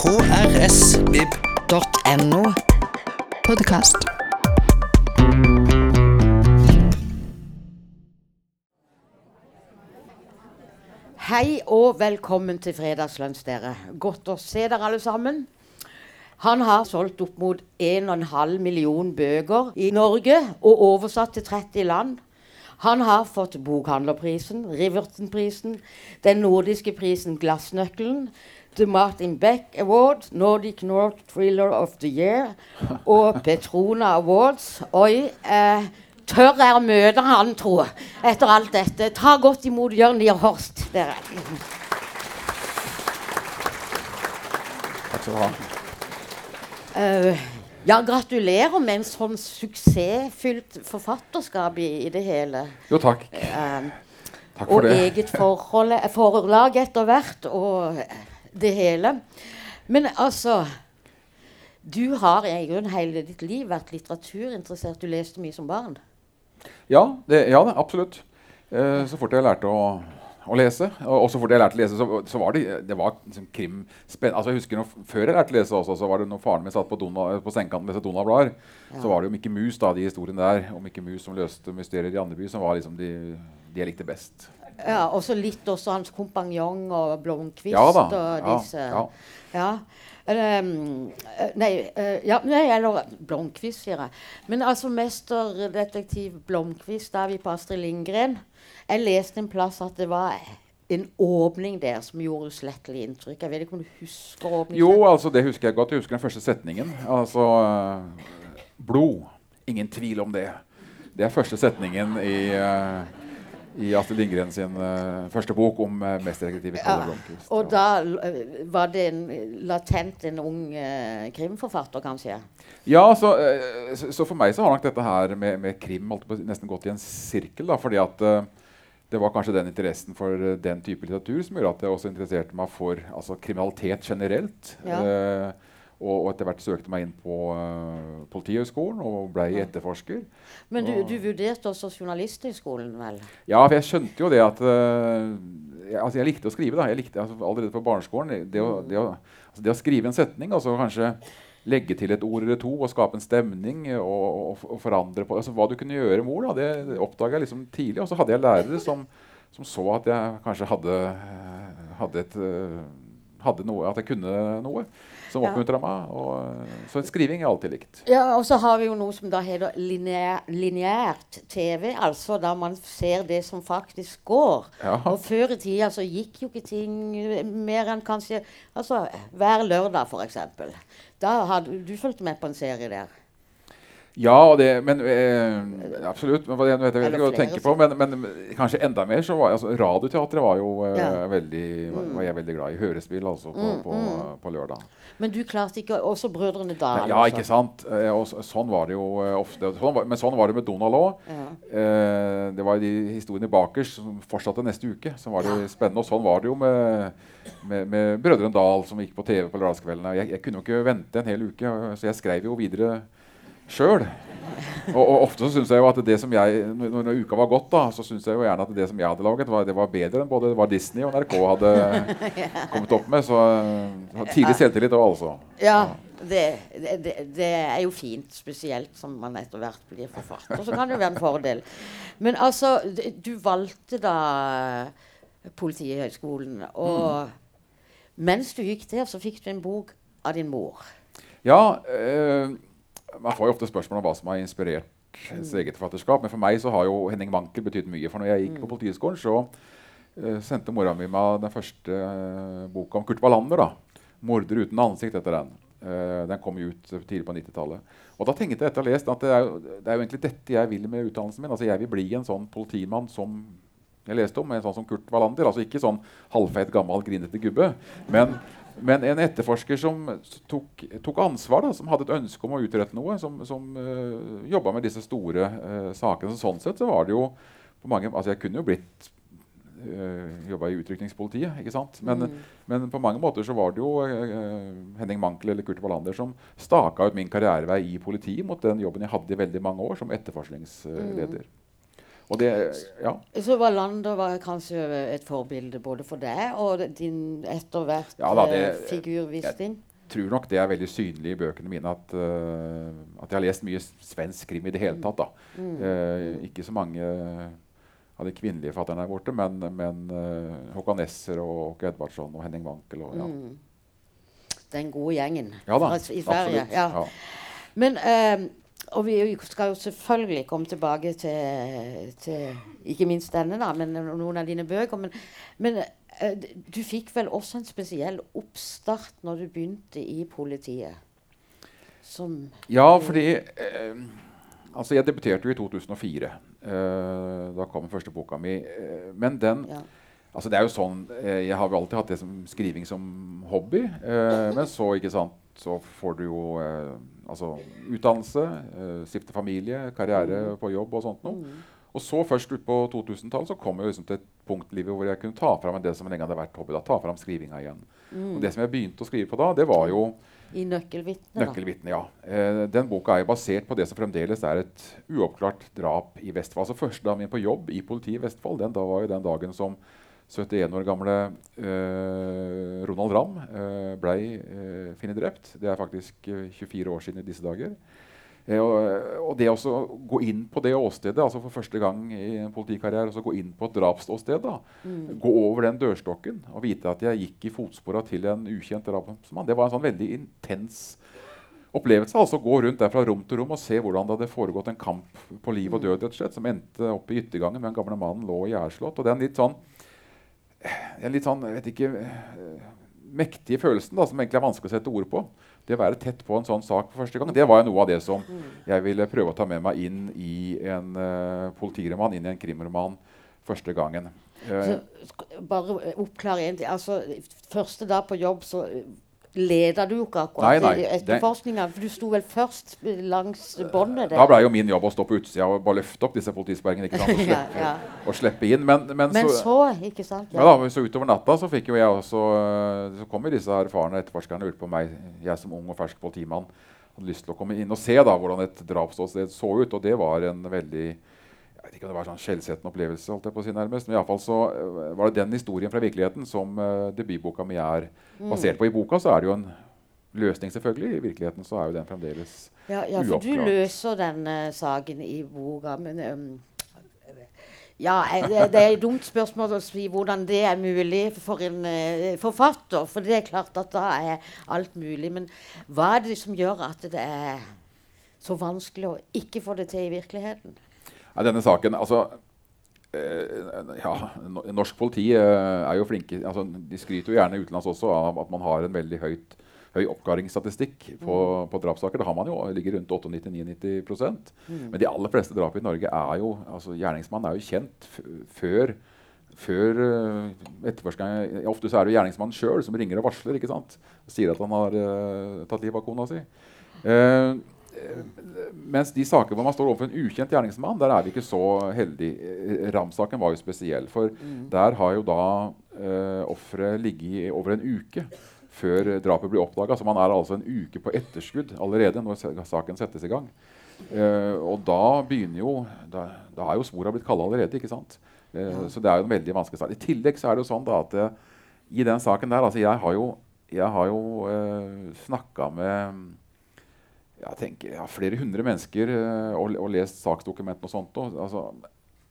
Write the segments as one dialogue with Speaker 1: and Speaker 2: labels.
Speaker 1: krsvib.no.
Speaker 2: Podkast.
Speaker 3: Hei og velkommen til Fredagslunsj, dere. Godt å se dere alle sammen. Han har solgt opp mot 1,5 million bøker i Norge og oversatt til 30 land. Han har fått Bokhandlerprisen, Riverton-prisen, den nordiske prisen Glassnøkkelen, The Martin Beck Award, Nordic North Thriller of the Year og Petrona Awards. Oi, eh, tør jeg å møte han, tro, etter alt dette. Ta godt imot Jørn Lier Horst, dere.
Speaker 4: Takk skal du ha.
Speaker 3: Uh, ja, gratulerer med en sånn suksessfylt forfatterskap i, i det hele.
Speaker 4: Jo, takk.
Speaker 3: Uh,
Speaker 4: Takk
Speaker 3: og
Speaker 4: for det.
Speaker 3: eget forhold, forlag etter hvert, og det hele. Men altså Du har i grunnen hele ditt liv vært litteraturinteressert. Du leste mye som barn.
Speaker 4: Ja, det, ja absolutt. Eh, så fort jeg lærte å, å lese, og og så fort jeg lærte å lese, så, så var det, det var liksom krim altså jeg husker noe, Før jeg lærte å lese også, så var det når faren min satt på, Donald, på sengekanten og leste Donald-blader, så var det jo Mikke Mus, da, de historiene der, og Mikke Mus som løste mysterier i Andeby, som var liksom de, de jeg likte best.
Speaker 3: Ja, Og så litt også hans kompanjong og Blomkvist
Speaker 4: Ja da.
Speaker 3: og
Speaker 4: Ja,
Speaker 3: disse
Speaker 4: ja.
Speaker 3: Ja. ja. Um, nei, eh, ja, nei, eller Blomkvist, sier jeg. Men altså mesterdetektiv Blomkvist, da er vi på Astrid Lindgren. Jeg leste en plass at det var en åpning der som gjorde uslettelig inntrykk. Jeg vet ikke om du husker åpningen?
Speaker 4: Jo, altså det husker jeg godt. Jeg husker den første setningen. Altså eh, Blod. Ingen tvil om det. Det er første setningen i, eh, i Astrid Lindgren sin uh, første bok om uh, mesterdetektiv Kalle Blomkvist.
Speaker 3: Og da eh, var det en, latent en ung uh, krimforfatter, kanskje?
Speaker 4: Ja, så, uh, så, så for meg så har nok dette her med, med krim på, nesten gått i en sirkel. Da, fordi at eh, det var kanskje den interessen for eh, den type litteratur som gjorde at jeg også interesserte meg for altså, kriminalitet generelt.
Speaker 3: Ja.
Speaker 4: Eh, og, og etter hvert søkte meg inn på uh, Politihøgskolen og ble etterforsker.
Speaker 3: Men du, du vurderte også journalisthøgskolen, vel?
Speaker 4: Ja, for jeg skjønte jo det at uh, jeg, altså jeg likte å skrive. da. Jeg likte altså, Allerede på barneskolen. Det å, det, å, altså det å skrive en setning, altså kanskje legge til et ord eller to og skape en stemning og, og, og forandre på altså Hva du kunne gjøre med ord, da, det, det oppdaga jeg liksom tidlig. Og så hadde jeg lærere som, som så at jeg kanskje hadde, eh, hadde et eh, hadde noe, At jeg kunne noe som oppmuntra meg. Og, så skriving er alltid likt.
Speaker 3: Ja, og så har vi jo noe som da heter lineær, lineært TV, altså da man ser det som faktisk går.
Speaker 4: Ja.
Speaker 3: Og før i tida så gikk jo ikke ting mer enn kanskje altså hver lørdag, f.eks. Da hadde du fulgt med på en serie der.
Speaker 4: Ja, og det, men eh, absolutt. Men, jeg vet jeg vet ikke hva du tenker på, men, men kanskje enda mer så var altså, Radioteatret var jo eh,
Speaker 3: Ja. Mm.
Speaker 4: veldig, var, var jeg veldig glad i. Hørespill altså på, på, på lørdag.
Speaker 3: Men du klarte ikke Også Brødrene Dal.
Speaker 4: Ja, ikke sant? Eh, og sånn var det jo eh, ofte. Sånn var, men sånn var det med Donald òg.
Speaker 3: Ja.
Speaker 4: Eh, det var de historiene bakerst som fortsatte neste uke. Som var det spennende. Og sånn var det jo med, med, med Brødrene Dal som gikk på TV på lørdagskveldene. Jeg, jeg kunne jo ikke vente en hel uke, så jeg skrev jo videre sjøl. Og, og ofte så syns jeg jo at det som jeg når, når uka var gått, da, så syns jeg jo gjerne at det som jeg hadde laget, var, det var bedre enn både Disney og NRK hadde kommet opp med. Så tidlig selvtillit òg, altså.
Speaker 3: Ja, det, det, det, er jo fint, spesielt som man etter hvert blir forfatter. Så kan det jo være en fordel. Men altså, du valgte da Politihøgskolen, og mens du gikk der, så fikk du en bok av din mor.
Speaker 4: Ja, eh, man får jo ofte spørsmål om hva som har inspirert ens eget forfatterskap. Men for meg så har jo Henning Mankel betydd mye. For når jeg gikk på Politihøgskolen, så uh, sendte mora mi meg den første uh, boka om Kurt Wallander. da. 'Morder uten ansikt' etter den. Uh, den kom jo ut tidlig på 90-tallet. Og da tenkte jeg etter å ha lest at det er, jo, det er jo egentlig dette jeg vil med utdannelsen min. Altså Jeg vil bli en sånn politimann som jeg leste om, en sånn som Kurt Wallander. Altså ikke sånn halvfeit, gammel, grinete gubbe. Men, men en etterforsker som tok, tok ansvar, da, som hadde et ønske om å utrette noe. Som, som uh, jobba med disse store uh, sakene. Så sånn sett så var det jo på mange Altså jeg kunne jo blitt uh, jobba i utrykningspolitiet, ikke sant? Men, men på mange måter så var det jo uh, Henning Mankel eller Kurt Wallander som staka ut min karrierevei i politiet mot den jobben jeg hadde i veldig mange år som etterforskningsleder. Og det Ja.
Speaker 3: Så Wallander var kanskje et forbilde både for deg og din etter hvert
Speaker 4: Ja da,
Speaker 3: eh,
Speaker 4: det-
Speaker 3: figur Wisting?
Speaker 4: tror nok det er veldig synlig i bøkene mine at, uh, at jeg har lest mye svensk krim i det hele tatt. Mm. Uh, ikke så mange av de kvinnelige fatterne er borte, men, men uh, Håkan Nesser og Åke Edvardsson og Henning Wankel. Og, ja. mm.
Speaker 3: Den gode gjengen
Speaker 4: ja, da,
Speaker 3: i Sverige. Ja. Ja. Men og vi skal jo selvfølgelig komme tilbake til, til ikke minst denne, da, men noen av dine bøker. Men, men Eh, du fikk vel også en spesiell oppstart når du begynte i politiet?
Speaker 4: Som ja, fordi eh, Altså, jeg debuterte jo i 2004. Eh, da kom den første boka mi. Eh, men den ja. Altså, det er jo sånn eh, Jeg har jo alltid hatt det som skriving som hobby. Eh, men så, ikke sant, så får du jo altså, utdannelse, stifte familie, karriere mm. på jobb og sånt noe. Mm. Og så først ut på 2000-tallet så kom jeg liksom til et punkt i livet hvor jeg kunne ta fram det som lenge hadde vært hobby. da, ta fram skrivinga igjen. Mm. Og det som jeg begynte å skrive på da, det var jo
Speaker 3: I 'Nøkkelvitne'?
Speaker 4: Nøkkelvitne, ja. Eh, den boka er jo basert på det som fremdeles er et uoppklart drap i Vestfold. Altså Første dagen min på jobb i politiet i Vestfold den, da var jo den dagen som 71 år gamle eh, Ronald Ramm eh, ble eh, funnet drept. Det er faktisk 24 eh, år siden i disse dager. Eh, og, det å gå inn på det åstedet, altså for første gang i en politikarriere, gå inn på et drapsåsted, mm. gå over den dørstokken og vite at jeg gikk i fotspora til en ukjent drapsmann, det var en sånn veldig intens opplevelse. altså Gå rundt der fra rom til rom og se hvordan det hadde foregått en kamp på liv og død rett og slett, som endte opp i yttergangen med den gamle mannen lå ihjelslått. Og den litt sånn, en litt sånn jeg vet ikke, mektige følelsen da, som egentlig er vanskelig å sette ord på det å være tett på en sånn sak for første gang, det var jo noe av det som jeg ville prøve å ta med meg inn i en uh, politiroman, inn i en krimroman første gangen.
Speaker 3: Uh, så, bare oppklare en ting. Altså, første dag på jobb så leda du ikke akkurat nei, nei, etterforskninga? For du sto vel først langs båndet? der?
Speaker 4: Da ble jo min jobb å stå på utsida og bare løfte opp disse politisperringene. Og, ja, ja. og slippe inn. Men, men,
Speaker 3: men så, så, ikke sant?
Speaker 4: Ja. da, så utover natta så fikk jo jeg også Så kom jo disse erfarne etterforskerne og lurte på meg, jeg som ung og fersk politimann, hadde lyst til å komme inn og se da hvordan et drapsåsted så ut. Og det var en veldig jeg vet ikke om det var en sånn skjellsettende opplevelse, holdt jeg på å si nærmest, men i alle fall så uh, var det den historien fra virkeligheten som uh, debutboka mi er mm. basert på. I boka så er det jo en løsning, selvfølgelig. I virkeligheten så er jo den fremdeles
Speaker 3: ja, ja, for du løser den uh, saken i boka, men um, ja, det, det, er et dumt spørsmål å si hvordan det er mulig for en uh, forfatter. For det er klart at da er alt mulig. Men hva er det som gjør at det er så vanskelig å ikke få det til i virkeligheten?
Speaker 4: Ja, denne saken, altså eh, ja, Norsk politi eh, er jo flinke altså, De skryter jo gjerne utenlands også av at man har en veldig høyt, høy oppklaringsstatistikk på, mm. på drapssaker. Det har man jo, ligger rundt 98-99 mm. Men de aller fleste drap i Norge er jo altså Gjerningsmannen er jo kjent før før etterforskeren etterforskningen Ofte så er det gjerningsmannen sjøl som ringer og varsler. ikke sant? Og sier at han har uh, tatt livet av kona si. Uh, mens de saker hvor man står overfor en ukjent gjerningsmann, der er vi ikke så heldige. Ramsaken var jo spesiell. For mm. der har jo da uh, offeret ligget over en uke før drapet blir oppdaga. Så man er altså en uke på etterskudd allerede når saken settes i gang. Uh, og da begynner jo Da, da er jo spora blitt kalde allerede. ikke sant? Uh, ja. Så det er jo en veldig vanskelig sak. I tillegg så er det jo sånn da at i den saken der altså Jeg har jo, jeg har jo uh, snakka med jeg tenker, ja, flere hundre mennesker uh, og, og, lest saksdokumentene og sånt. Og, altså,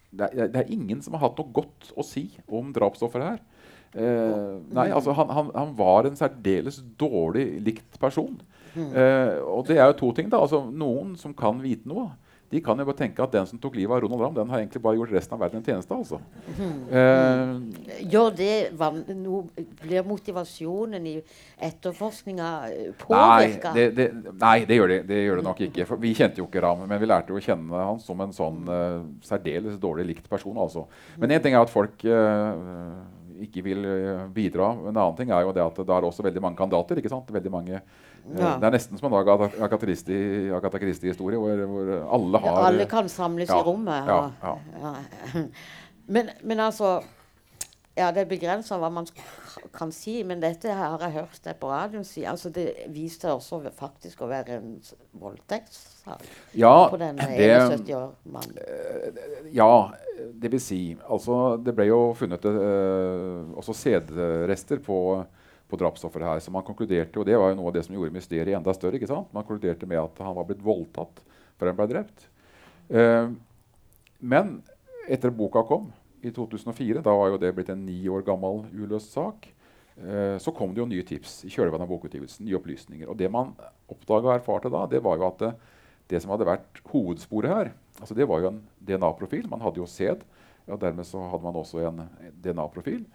Speaker 4: det, er, det, er, ingen som har hatt noe godt å si om drapsofferet her. Eh, nei, altså han, han, han, var en særdeles dårlig likt person. Eh, og det er jo to ting. da, altså Noen som kan vite noe, de kan jo tenke at den som tok livet av Ronald Ramm, den har egentlig bare gjort resten av verden en tjeneste. altså. Mm.
Speaker 3: Uh, Gjør det no, Blir motivasjonen i etterforskninga påvirka?
Speaker 4: Nei, det, det, nei det, gjør det, det, gjør det, nok ikke. For vi kjente jo ikke Ramm, men vi lærte jo å kjenne han som en sånn uh, særdeles dårlig likt person. altså. Men én ting er at folk uh, ikke vil bidra. En annen ting er jo det at det er også veldig mange kandidater. ikke sant? Veldig mange ja. Det er nesten som en Agatha Christie-historie, hvor, hvor, alle har
Speaker 3: Alle kan samles ja, i rommet. Og, men, men, altså ja, Det er begrensa hva man kan si, men dette har jeg hørt deg på radioen si. Altså, det viste også faktisk å være en voldtektssak
Speaker 4: ja,
Speaker 3: på den 71 år mannen.
Speaker 4: Eh, ja, det vil si Altså, det ble jo funnet uh, også sædrester på på drapsofferet her. Så man konkluderte, og det var jo noe av det som gjorde mysteriet enda større. ikke sant? Man konkluderte med at han var blitt voldtatt før han ble drept. Eh, men etter boka kom, i 2004, da var jo det blitt en ni år gammel uløst sak, eh, så kom det jo nye tips i kjølvannet av bokutgivelsen. nye opplysninger. Og det man oppdaga og erfarte da, det var jo at det, det som hadde vært hovedsporet her, altså det var jo en DNA-profil. Man hadde jo sæd, og dermed så hadde man også en DNA-profil.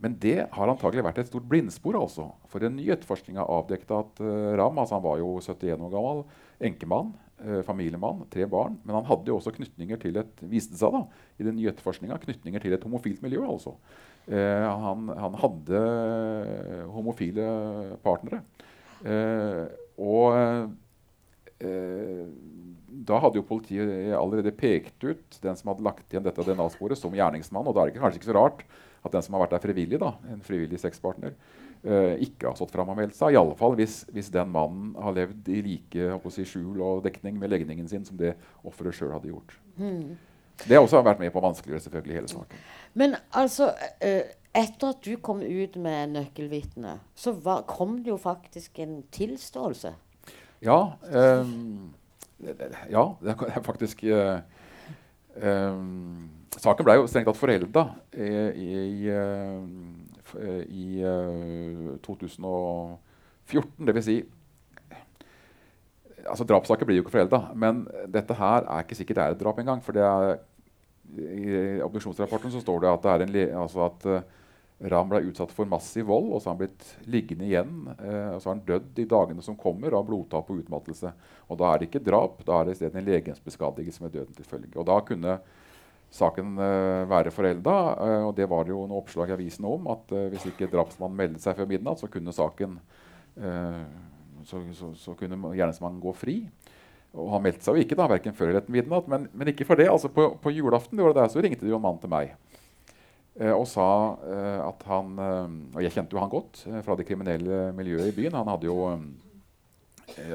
Speaker 4: Men det har antagelig vært et stort blindspor. altså. For en ny etterforskning har avdekket at uh, Ram altså han var jo 71 år gammel, enkemann, uh, familiemann, tre barn. Men han hadde jo også knytninger til et viste seg da, i den nye knytninger til et homofilt miljø. altså. Uh, han, han, hadde homofile partnere. og da hadde jo politiet allerede pekt ut den som hadde lagt igjen dette DNA-sporet, som gjerningsmann. Og da er det kanskje ikke så rart at den som har vært der frivillig, da, en frivillig sexpartner, uh, ikke har stått fram og meldt seg. Iallfall hvis, hvis den mannen har levd i like si, skjul og dekning med legningen sin som det offeret sjøl hadde gjort. Mm. Det har også vært med på å vanskeliggjøre selvfølgelig hele saken.
Speaker 3: Men altså, uh, etter at du kom ut med nøkkelvitnet, så var, kom det jo faktisk en tilståelse.
Speaker 4: Ja. Um, ja, det er faktisk um, Saken ble jo strengt tatt forelda i, i, i, i 2014. Det vil si altså Drapssaker blir jo ikke forelda, men dette her er ikke sikkert det er et drap engang. For er, i obduksjonsrapporten så står det at, det en, altså at uh, Ram ble utsatt for massiv vold, og så har han blitt liggende igjen. Eh, og så har han dødd i dagene som kommer av blodtap og utmattelse. Og da er det ikke drap, da er det i stedet en legemsbeskadigelse med døden til følge. Og da kunne saken uh, være forelda. Uh, og det var det jo noen oppslag i avisen om at uh, hvis ikke drapsmannen meldte seg før midnatt, så kunne saken så, så, så, kunne gjerningsmannen gå fri. Og han meldte seg jo ikke da, verken før eller etter midnatt, men, men, ikke for det. altså På, på julaften det der, så ringte det jo en mann til meg og sa at han Og jeg kjente jo han godt fra det kriminelle miljøet i byen. Han hadde jo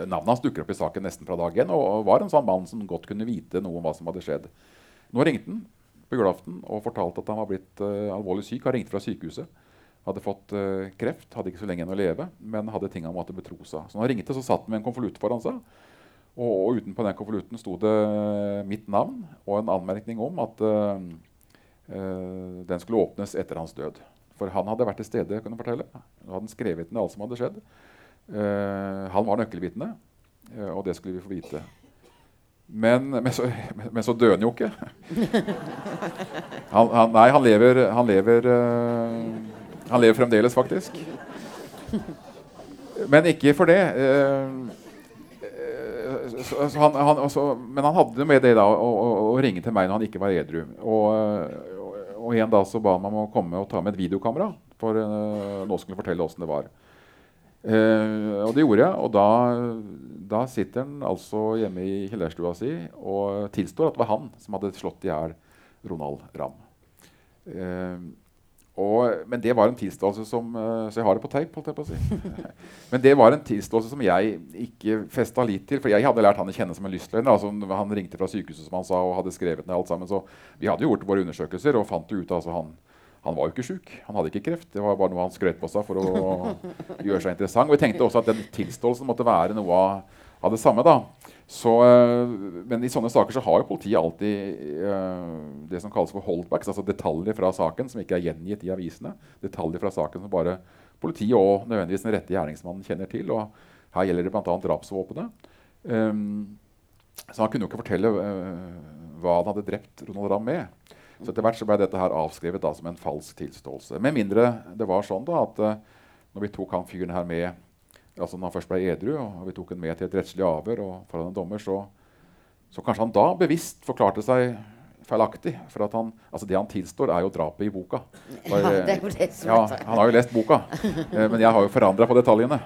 Speaker 4: Navnet hans dukker opp i saken nesten fra dag én og, og var en sånn mann som godt kunne vite noe om hva som hadde skjedd. Nå ringte han på julaften og fortalte at han var blitt uh, alvorlig syk. Han ringte fra sykehuset. Hadde fått uh, kreft, hadde ikke så lenge igjen å leve, men hadde ting han måtte betro seg. Så når han ringte, så satt han med en konvolutt foran seg. Og, og utenpå den konvolutten sto det mitt navn og en anmerkning om at uh, den skulle åpnes etter hans død. For han hadde vært til stede. du fortelle. Han hadde skrevet ned alt som hadde skjedd. han var nøkkelvitne, og det skulle vi få vite. Men, men, så, men, så, døde han jo ikke. Han, han, nei, han lever Han lever, uh, han lever fremdeles, faktisk. Men ikke for det. Uh, så, så også, men han hadde med det da å, å, å, ringe til meg når han ikke var edru. Og, og, og en dag så ba han meg om å komme og ta med et videokamera. For uh, nå skulle jeg fortelle åssen det var. Uh, og det gjorde jeg. Og da, da sitter han altså hjemme i kjellerstua si og tilstår at det var han som hadde slått i hjel Ronald Ramm. Uh, men det var en tilståelse som uh, Så jeg har det på tape, holdt jeg på å si. men det var en tilståelse som jeg ikke festa lit til. For jeg hadde lært han å kjenne som en lystløgner. Altså, han ringte fra sykehuset som han sa, og hadde skrevet ned alt sammen. Så vi hadde gjort våre undersøkelser og fant ut altså han han var jo ikke sjuk. Han hadde ikke kreft. Det var bare noe han skrøt på seg for å gjøre seg interessant. Og vi tenkte også at den tilståelsen måtte være noe av det samme. da. Så, øh, men i sånne saker så har jo politiet alltid uh, det som kalles for holdbacks, altså detaljer fra saken som ikke er gjengitt i avisene. Detaljer fra saken som bare politiet og nødvendigvis den rette gjerningsmannen kjenner til. og Her gjelder det bl.a. drapsvåpenet. Um, så han kunne jo ikke fortelle uh, hva han hadde drept Ronald Ramm med. Så etter hvert så ble dette her avskrevet da, som en falsk tilståelse. Med mindre det var sånn da, at uh, når vi tok han fyren her med altså når han først ble edru, og vi tok han med til et rettslig avhør og foran en dommer, så, så kanskje han da bevisst forklarte seg feilaktig. For at han, altså det han tilstår, er jo drapet i boka.
Speaker 3: Bare, ja, det det
Speaker 4: ja, Han har jo lest boka, eh, men jeg har jo forandra på detaljene.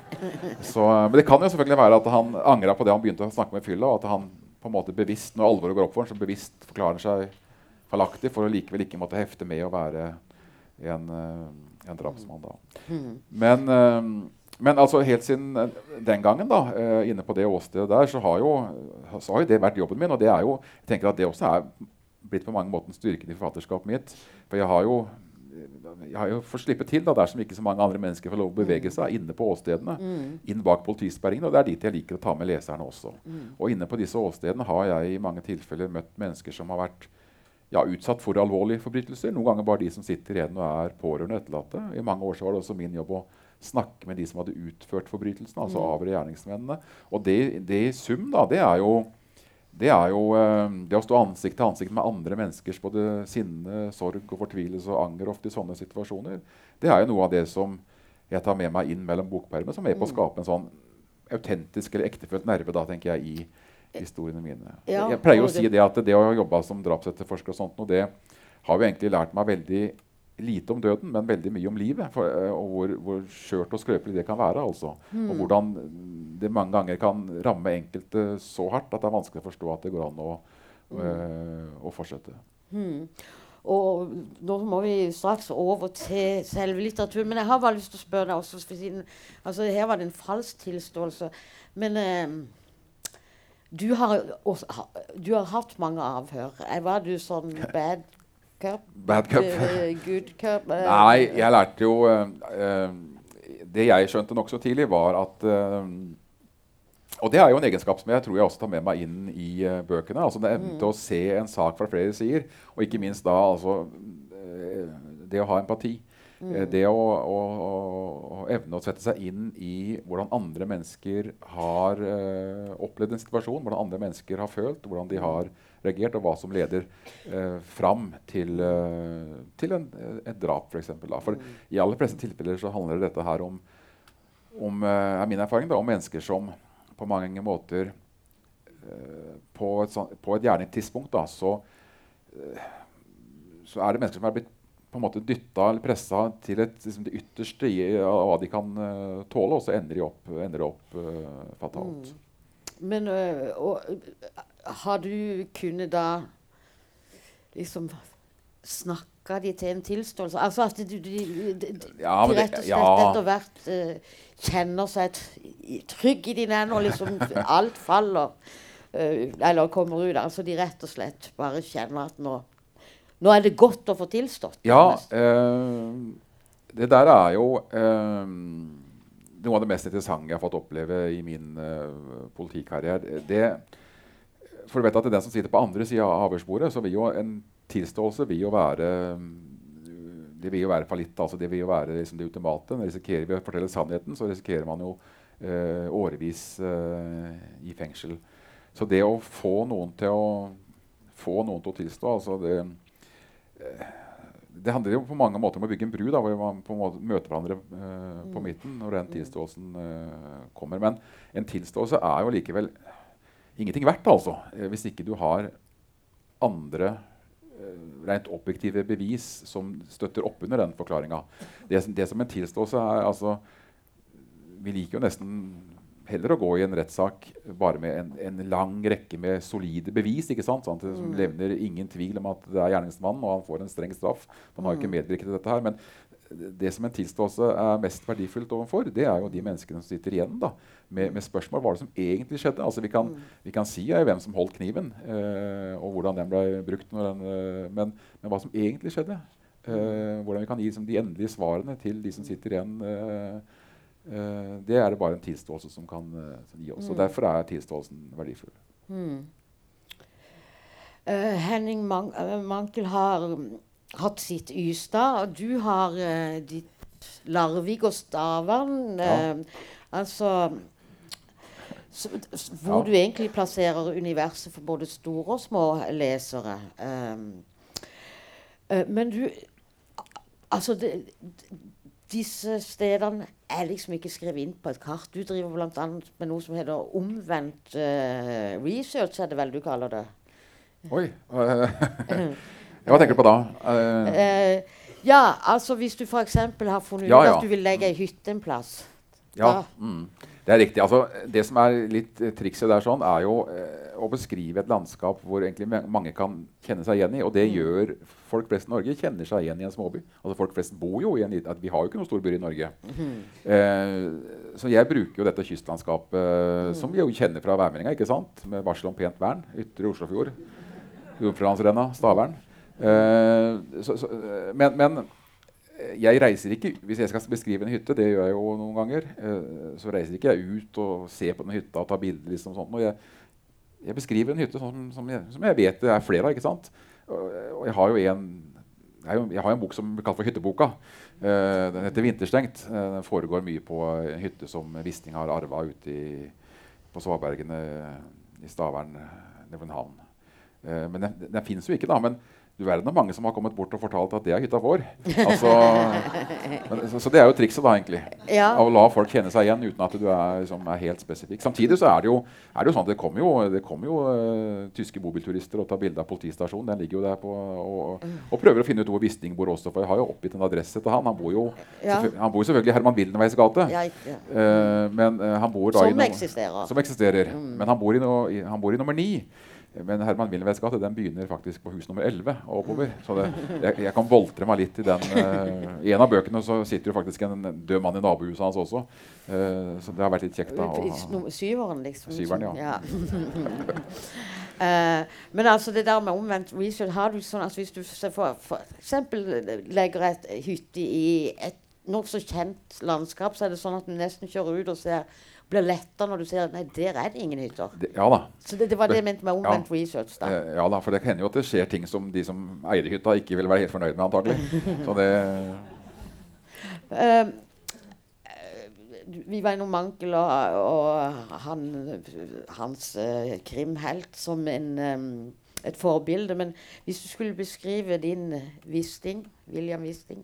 Speaker 4: Så, men det kan jo selvfølgelig være at han angra på det han begynte å snakke med fylla, og at han på en måte bevisst, når alvoret går opp for ham, så bevisst forklarer seg feilaktig for å likevel ikke måtte hefte med å være en, eh, en drapsmann. Da. Mm. Men, eh, men, altså helt siden den gangen, da, eh, inne på det åstedet der, så har, jo, så har jo det vært jobben min. Og det er jo, jeg tenker at det også er blitt på mange måter styrken i forfatterskapet mitt. For jeg har jo jeg har jo fått slippe til da, dersom ikke så mange andre mennesker får lov å bevege seg inne på åstedene. Inn bak politisperringene. Og det er dit jeg liker å ta med leserne også. Og inne på disse åstedene har jeg i mange tilfeller møtt mennesker som har vært ja, utsatt for alvorlige forbrytelser. Noen ganger bare de som sitter igjen og er pårørende etterlatte. I mange år så var det også min jobb å snakke med de som hadde utført forbrytelsen, altså avhøre gjerningsmennene. Og det, det i sum, da, det er jo det er jo eh, det å stå ansikt til ansikt med andre menneskers både sinne, sorg og fortvilelse og anger ofte i sånne situasjoner. Det er jo noe av det som jeg tar med meg inn mellom bokpermene, som er på å skape en sånn autentisk eller ektefølt nerve da, tenker jeg, i historiene mine.
Speaker 3: Ja,
Speaker 4: jeg pleier å si
Speaker 3: det-
Speaker 4: det at det å jobbe som drapsetterforsker og sånt, og det har jo egentlig lært meg veldig lite om døden, men veldig mye om livet. For, eh, og hvor, hvor skjørt og skrøpelig det kan være. altså. Og hvordan det mange ganger kan ramme enkelte så hardt at det er vanskelig å forstå at det går an å, eh, å fortsette.
Speaker 3: Og nå må vi straks over til selve litteraturen. Men jeg har bare lyst til å spørre deg også, siden, altså Her var det en falsk tilståelse. Men eh, du, har, også, du har hatt mange avhør. Var du sånn bad cup?
Speaker 4: Bad cup.
Speaker 3: Eh, good cup? eh,
Speaker 4: Nei, jeg lærte jo eh, eh, Det jeg skjønte nokså tidlig, var at eh, Og det er jo en egenskap som jeg tror jeg også tar med meg inn i uh, bøkene. altså det Evnen til å se en sak fra flere sider, og ikke minst da altså eh, det å ha empati. Mm. Det å, å, å evne å sette seg inn i hvordan andre mennesker har uh, opplevd en situasjon, hvordan andre mennesker har følt, hvordan de har reagert, og hva som leder eh, fram til, eh, til en, et drap, f.eks. For i aller fleste tilfeller så handler dette her om, om eh, er min erfaring, da, om mennesker som på mange måter eh, på, et sånt, på et gjerningstidspunkt da, så, eh, så er det mennesker som er blitt på en måte dytta eller pressa til et, liksom det ytterste av hva de kan uh, tåle, og så ender de opp, ender de opp uh, fatalt.
Speaker 3: Men uh, og, har du kunnet da liksom snakka de til en tilståelse? Altså at de, de, de, du
Speaker 4: Ja,
Speaker 3: de rett og slett
Speaker 4: ja.
Speaker 3: etter hvert uh, kjenner seg trygg i dine hender, og liksom alt faller Uh, Eller kommer ut. Altså de rett og slett bare kjenner at nå nå er det godt å få tilstått.
Speaker 4: Ja, eh, det der er jo noe av det mest interessante jeg har fått oppleve i min uh, politikarriere. Det, for du vet at det er den som sitter på andre sida av avhørsbordet, så vil jo en tilståelse vil jo være det vil jo være fallitt. altså Det vil jo være liksom det ultimate. Når risikerer vi å fortelle sannheten, så risikerer man jo eh, årevis eh, i fengsel. Så det å få noen til å få noen til å tilstå altså det, det handler jo på mange måter om å bygge en bru da, hvor man på en måte møter hverandre eh, på midten når den tilståelsen eh, kommer. Men en tilståelse er jo likevel ingenting verdt, altså, eh, hvis ikke du har andre eh, rent objektive bevis som støtter opp under den forklaringa. Det, det som en tilståelse er altså, Vi liker jo nesten heller å gå i en rettssak bare med en, en lang rekke med solide bevis. ikke sant? Sånn som levner ingen tvil om at det er gjerningsmannen, og han får en streng straff. Man har jo ikke medvirket til dette her, Men det som en tilståelse er mest verdifullt overfor, det er jo de menneskene som sitter igjen da, med, med spørsmål hva det som egentlig skjedde. Altså Vi kan, vi kan si ja, hvem som holdt kniven, eh, og hvordan den ble brukt, den, eh, men, men hva som egentlig skjedde. Eh, hvordan vi kan gi liksom, de endelige svarene til de som sitter igjen. eh, Eh, det er det bare en tilståelse som kan eh, som gi oss. og Derfor er tilståelsen verdifull.
Speaker 3: Eh, Henning Man eh, Mankel har mm, hatt sitt Ystad, og du har eh, ditt Larvik og Stavern.
Speaker 4: Ja.
Speaker 3: eh, altså så, Hvor
Speaker 4: Ja.
Speaker 3: du egentlig plasserer universet for både store og små lesere. Um, eh, men du Altså, det, disse stedene er liksom ikke skrevet inn på et kart. Du driver bl.a. med noe som heter omvendt eh, research, er det vel du kaller det?
Speaker 4: Oi! eh, Hva tenker du på da? Uh,
Speaker 3: Eh, ja, altså hvis du f.eks. har funnet ut at du vil legge ei hytte en plass.
Speaker 4: ja, mm, det er riktig. Altså, det som er litt eh, trikset der, sånn, er jo eh, å beskrive et landskap hvor egentlig mange kan kjenne seg igjen i. Og det gjør folk flest i Norge. kjenner seg igjen i en småby. Altså Folk flest bor jo i en liten Vi har jo ikke noen storbyer i Norge. Eh, så jeg bruker jo dette kystlandskapet, som vi jo kjenner fra værmeldinga, ikke sant? med varsel om pent vern. Ytre Oslofjord. Jordfjordlandsrenna. Stavern. Eh, så, så, eh, men, men jeg reiser ikke, Hvis jeg skal beskrive en hytte, det gjør jeg jo noen ganger, eh, så reiser ikke jeg ut og ser på den hytta og tar bilder. liksom sånt. Og jeg, jeg beskriver en hytte som, som, jeg, som, jeg, vet det er flere av. ikke sant? Og, jeg har jo en jeg har en bok som blir kalt for Hytteboka. Den heter 'Vinterstengt'. Den foregår mye på en hytte som Wisting har arva ute på Svabergene i Stavern, Nevenhavn. Uh, men den, den fins jo ikke, da. Men du verden er mange som har kommet bort og fortalt at det er hytta vår. Altså, så, så, det er jo trikset, da, egentlig. Ja. Av å la folk kjenne seg igjen uten at du er, liksom, er helt spesifikk. Samtidig så er det jo, er det jo sånn at det kommer jo, det kommer jo uh, tyske bobilturister og tar bilde av politistasjonen. Den ligger jo der på, og, og, prøver å finne ut hvor Wisting bor også. For jeg har jo oppgitt en adresse til han. Han bor jo ja. han bor selvfølgelig i Herman Wildenveis gate. Ja, uh, men uh, han bor da
Speaker 3: som
Speaker 4: i no,
Speaker 3: eksisterer.
Speaker 4: Som eksisterer. Mm. Men han bor, i no, han bor i nummer ni. Men Herman Wilhelmsens gate den begynner faktisk på hus nummer 11 og oppover. Så det, jeg, jeg, kan boltre meg litt i den. Uh, I en av bøkene så sitter jo faktisk en død mann i nabohuset hans også. Uh, så det har vært litt kjekt. da.
Speaker 3: Og, syveren, liksom.
Speaker 4: Syveren, ja.
Speaker 3: ja. uh, men altså det der med omvendt research har du sånn at Hvis du for eksempel legger et hytte i et nokså kjent landskap, så er det sånn at du nesten kjører ut og ser blir letta når du ser at nei, der er det ingen hytter. Det,
Speaker 4: ja da.
Speaker 3: Så det, det var det jeg mente med omvendt ja. research. da.
Speaker 4: Eh, ja da, for det hender jo at det skjer ting som de som eier hytta, ikke vil være helt fornøyd med, antagelig. Så det uh,
Speaker 3: vi var innom Mankel og, og han, hans uh, krimhelt som en, um, et forbilde. Men hvis du skulle beskrive din Wisting, William Wisting,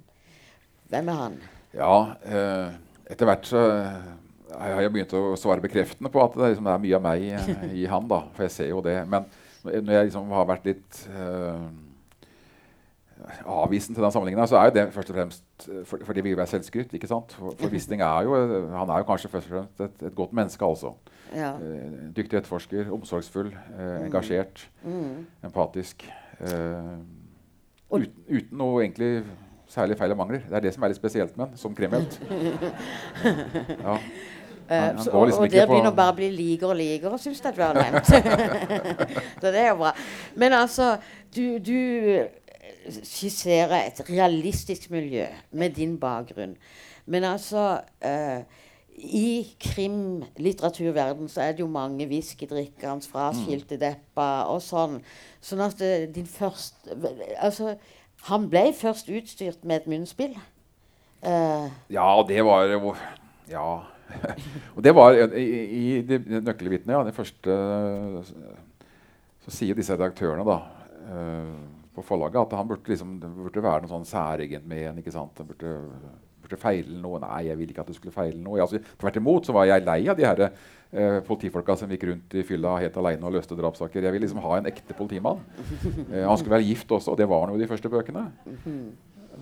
Speaker 3: hvem er han?
Speaker 4: Ja, uh, etter hvert så jeg har begynt å svare bekreftende på at det, liksom, er mye av meg eh, i han. da, For jeg ser jo det. Men når jeg liksom har vært litt uh, avvisende til den sammenligningen, så er jo det først og fremst fordi for, vi vil være selvskryt. ikke sant? For, for Wisting er jo, han er jo kanskje først og fremst et, et godt menneske. altså. Ja. Uh, dyktig etterforsker, omsorgsfull, uh, engasjert, mm. empatisk. Uten, uten noe egentlig særlig feil og mangler. Det er det som er litt spesielt med han som Kremhelt.
Speaker 3: Ja. Uh, så, og, liksom og der begynner bare å bli likere og likere, syns jeg du har nevnt. så det er jo bra. Men altså, du, du skisserer et realistisk miljø med din bakgrunn. Men altså uh, I krimlitteraturverden så er det jo mange whiskydrikkende, fraskilte mm. deppa og sånn. Sånn at det, din første Altså, han ble først utstyrt med et munnspill.
Speaker 4: ja, det var Ja og det var I, i de nøkkelvitnene, ja, det første Så sier disse redaktørene da uh, på forlaget at han burde, liksom, det burde være noe sånn særegent med en. ikke sant? Han burde, burde feile noe. Nei, jeg ville ikke at det skulle feile noe. Altså, tvert imot så var jeg lei av de her uh, politifolka som gikk rundt i fylla helt alene og løste drapssaker. Jeg ville liksom ha en ekte politimann. Uh, han skulle være gift også, og det var han jo i de første bøkene.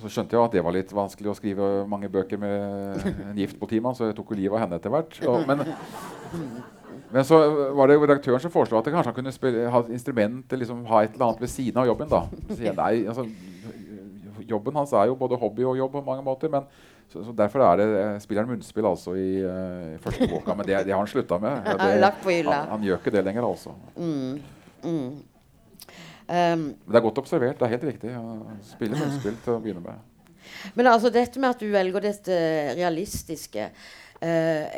Speaker 4: Så skjønte jeg at det var litt vanskelig å skrive mange bøker med en gift på timen, så jeg tok jo livet av henne etter hvert. Og, men, men, så var det redaktøren som foreslo at kanskje han kunne spille, ha instrument liksom, ha et eller annet ved siden av jobben. da. Så jeg, nei, altså, jobben hans er jo både hobby og jobb på mange måter. men så, så Derfor er det, spiller han munnspill altså i, uh, første boka. Men det, det har han slutta med. Det, han, han, gjør ikke det lenger, altså. Mm. Mm. Um, det er godt observert. Det er helt riktig. å Spille munnspill til å begynne med.
Speaker 3: Men altså dette med at du velger dette realistiske uh,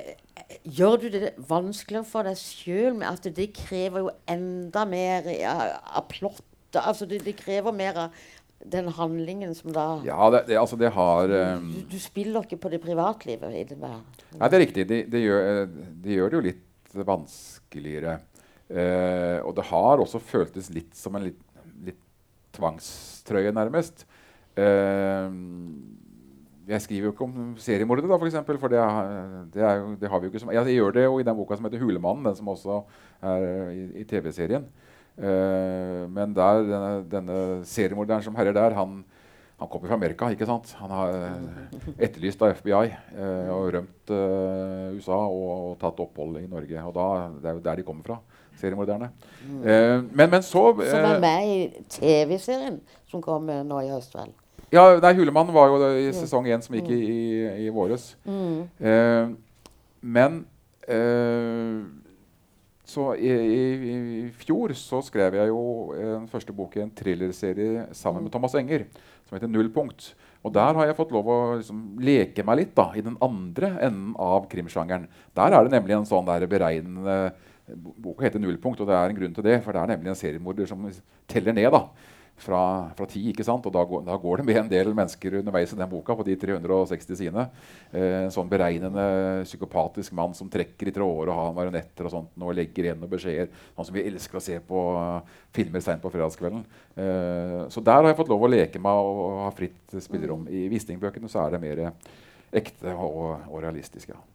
Speaker 3: Gjør du det vanskeligere for deg sjøl med at det krever jo enda mer av plott? Altså det, det, krever mer av den handlingen som da
Speaker 4: Ja, det, det, altså det har um,
Speaker 3: du, du, spiller ikke på det privatlivet? I det
Speaker 4: Nei, det er riktig. Det, det gjør, eh, gjør, det jo litt vanskeligere. Uh, og det har også føltes litt som en litt, litt tvangstrøye, nærmest. Eh, jeg skriver jo ikke om seriemordere, da, for, eksempel, for det, det, er, det, har vi jo ikke som Jeg gjør det jo i den boka som heter 'Hulemannen', den som også er i, i TV-serien. Eh, men der, denne, denne seriemorderen som herjer der, han, han kommer fra Amerika. ikke sant? Han har etterlyst av FBI eh, og rømt eh, USA og, og, tatt opphold i Norge. Og da, Det er jo der de kommer fra seriemorderne. Mm. Eh, men, men, så
Speaker 3: eh, Som er med i TV-serien som kom nå i høst, vel?
Speaker 4: Ja, nei, 'Hulemann' var jo i sesong én som gikk i, i, i våres. Mm. Eh, men eh, så i, i, i, fjor så skrev jeg jo en første bok i en thrillerserie sammen med Thomas Enger, som heter 'Nullpunkt'. Og der har jeg fått lov å liksom, leke meg litt da, i den andre enden av krimsjangeren. Der er det nemlig en sånn der beregnende Boka heter 'Nullpunkt', og det er en grunn til det. For det er nemlig en seriemorder som teller ned. da fra, fra ti. ikke sant? Og da går, da går, det med en del mennesker underveis i den boka. på de 360 sidene. Eh, en sånn beregnende, psykopatisk mann som trekker i tråder og har marionetter og sånt, og legger igjen noen beskjeder. Sånn som vi elsker å se på uh, filmer seint på fredagskvelden. Eh, så der har jeg fått lov å leke meg og, og ha fritt spillerom. I Wisting-bøkene så er det mer ekte og, og realistisk. ja.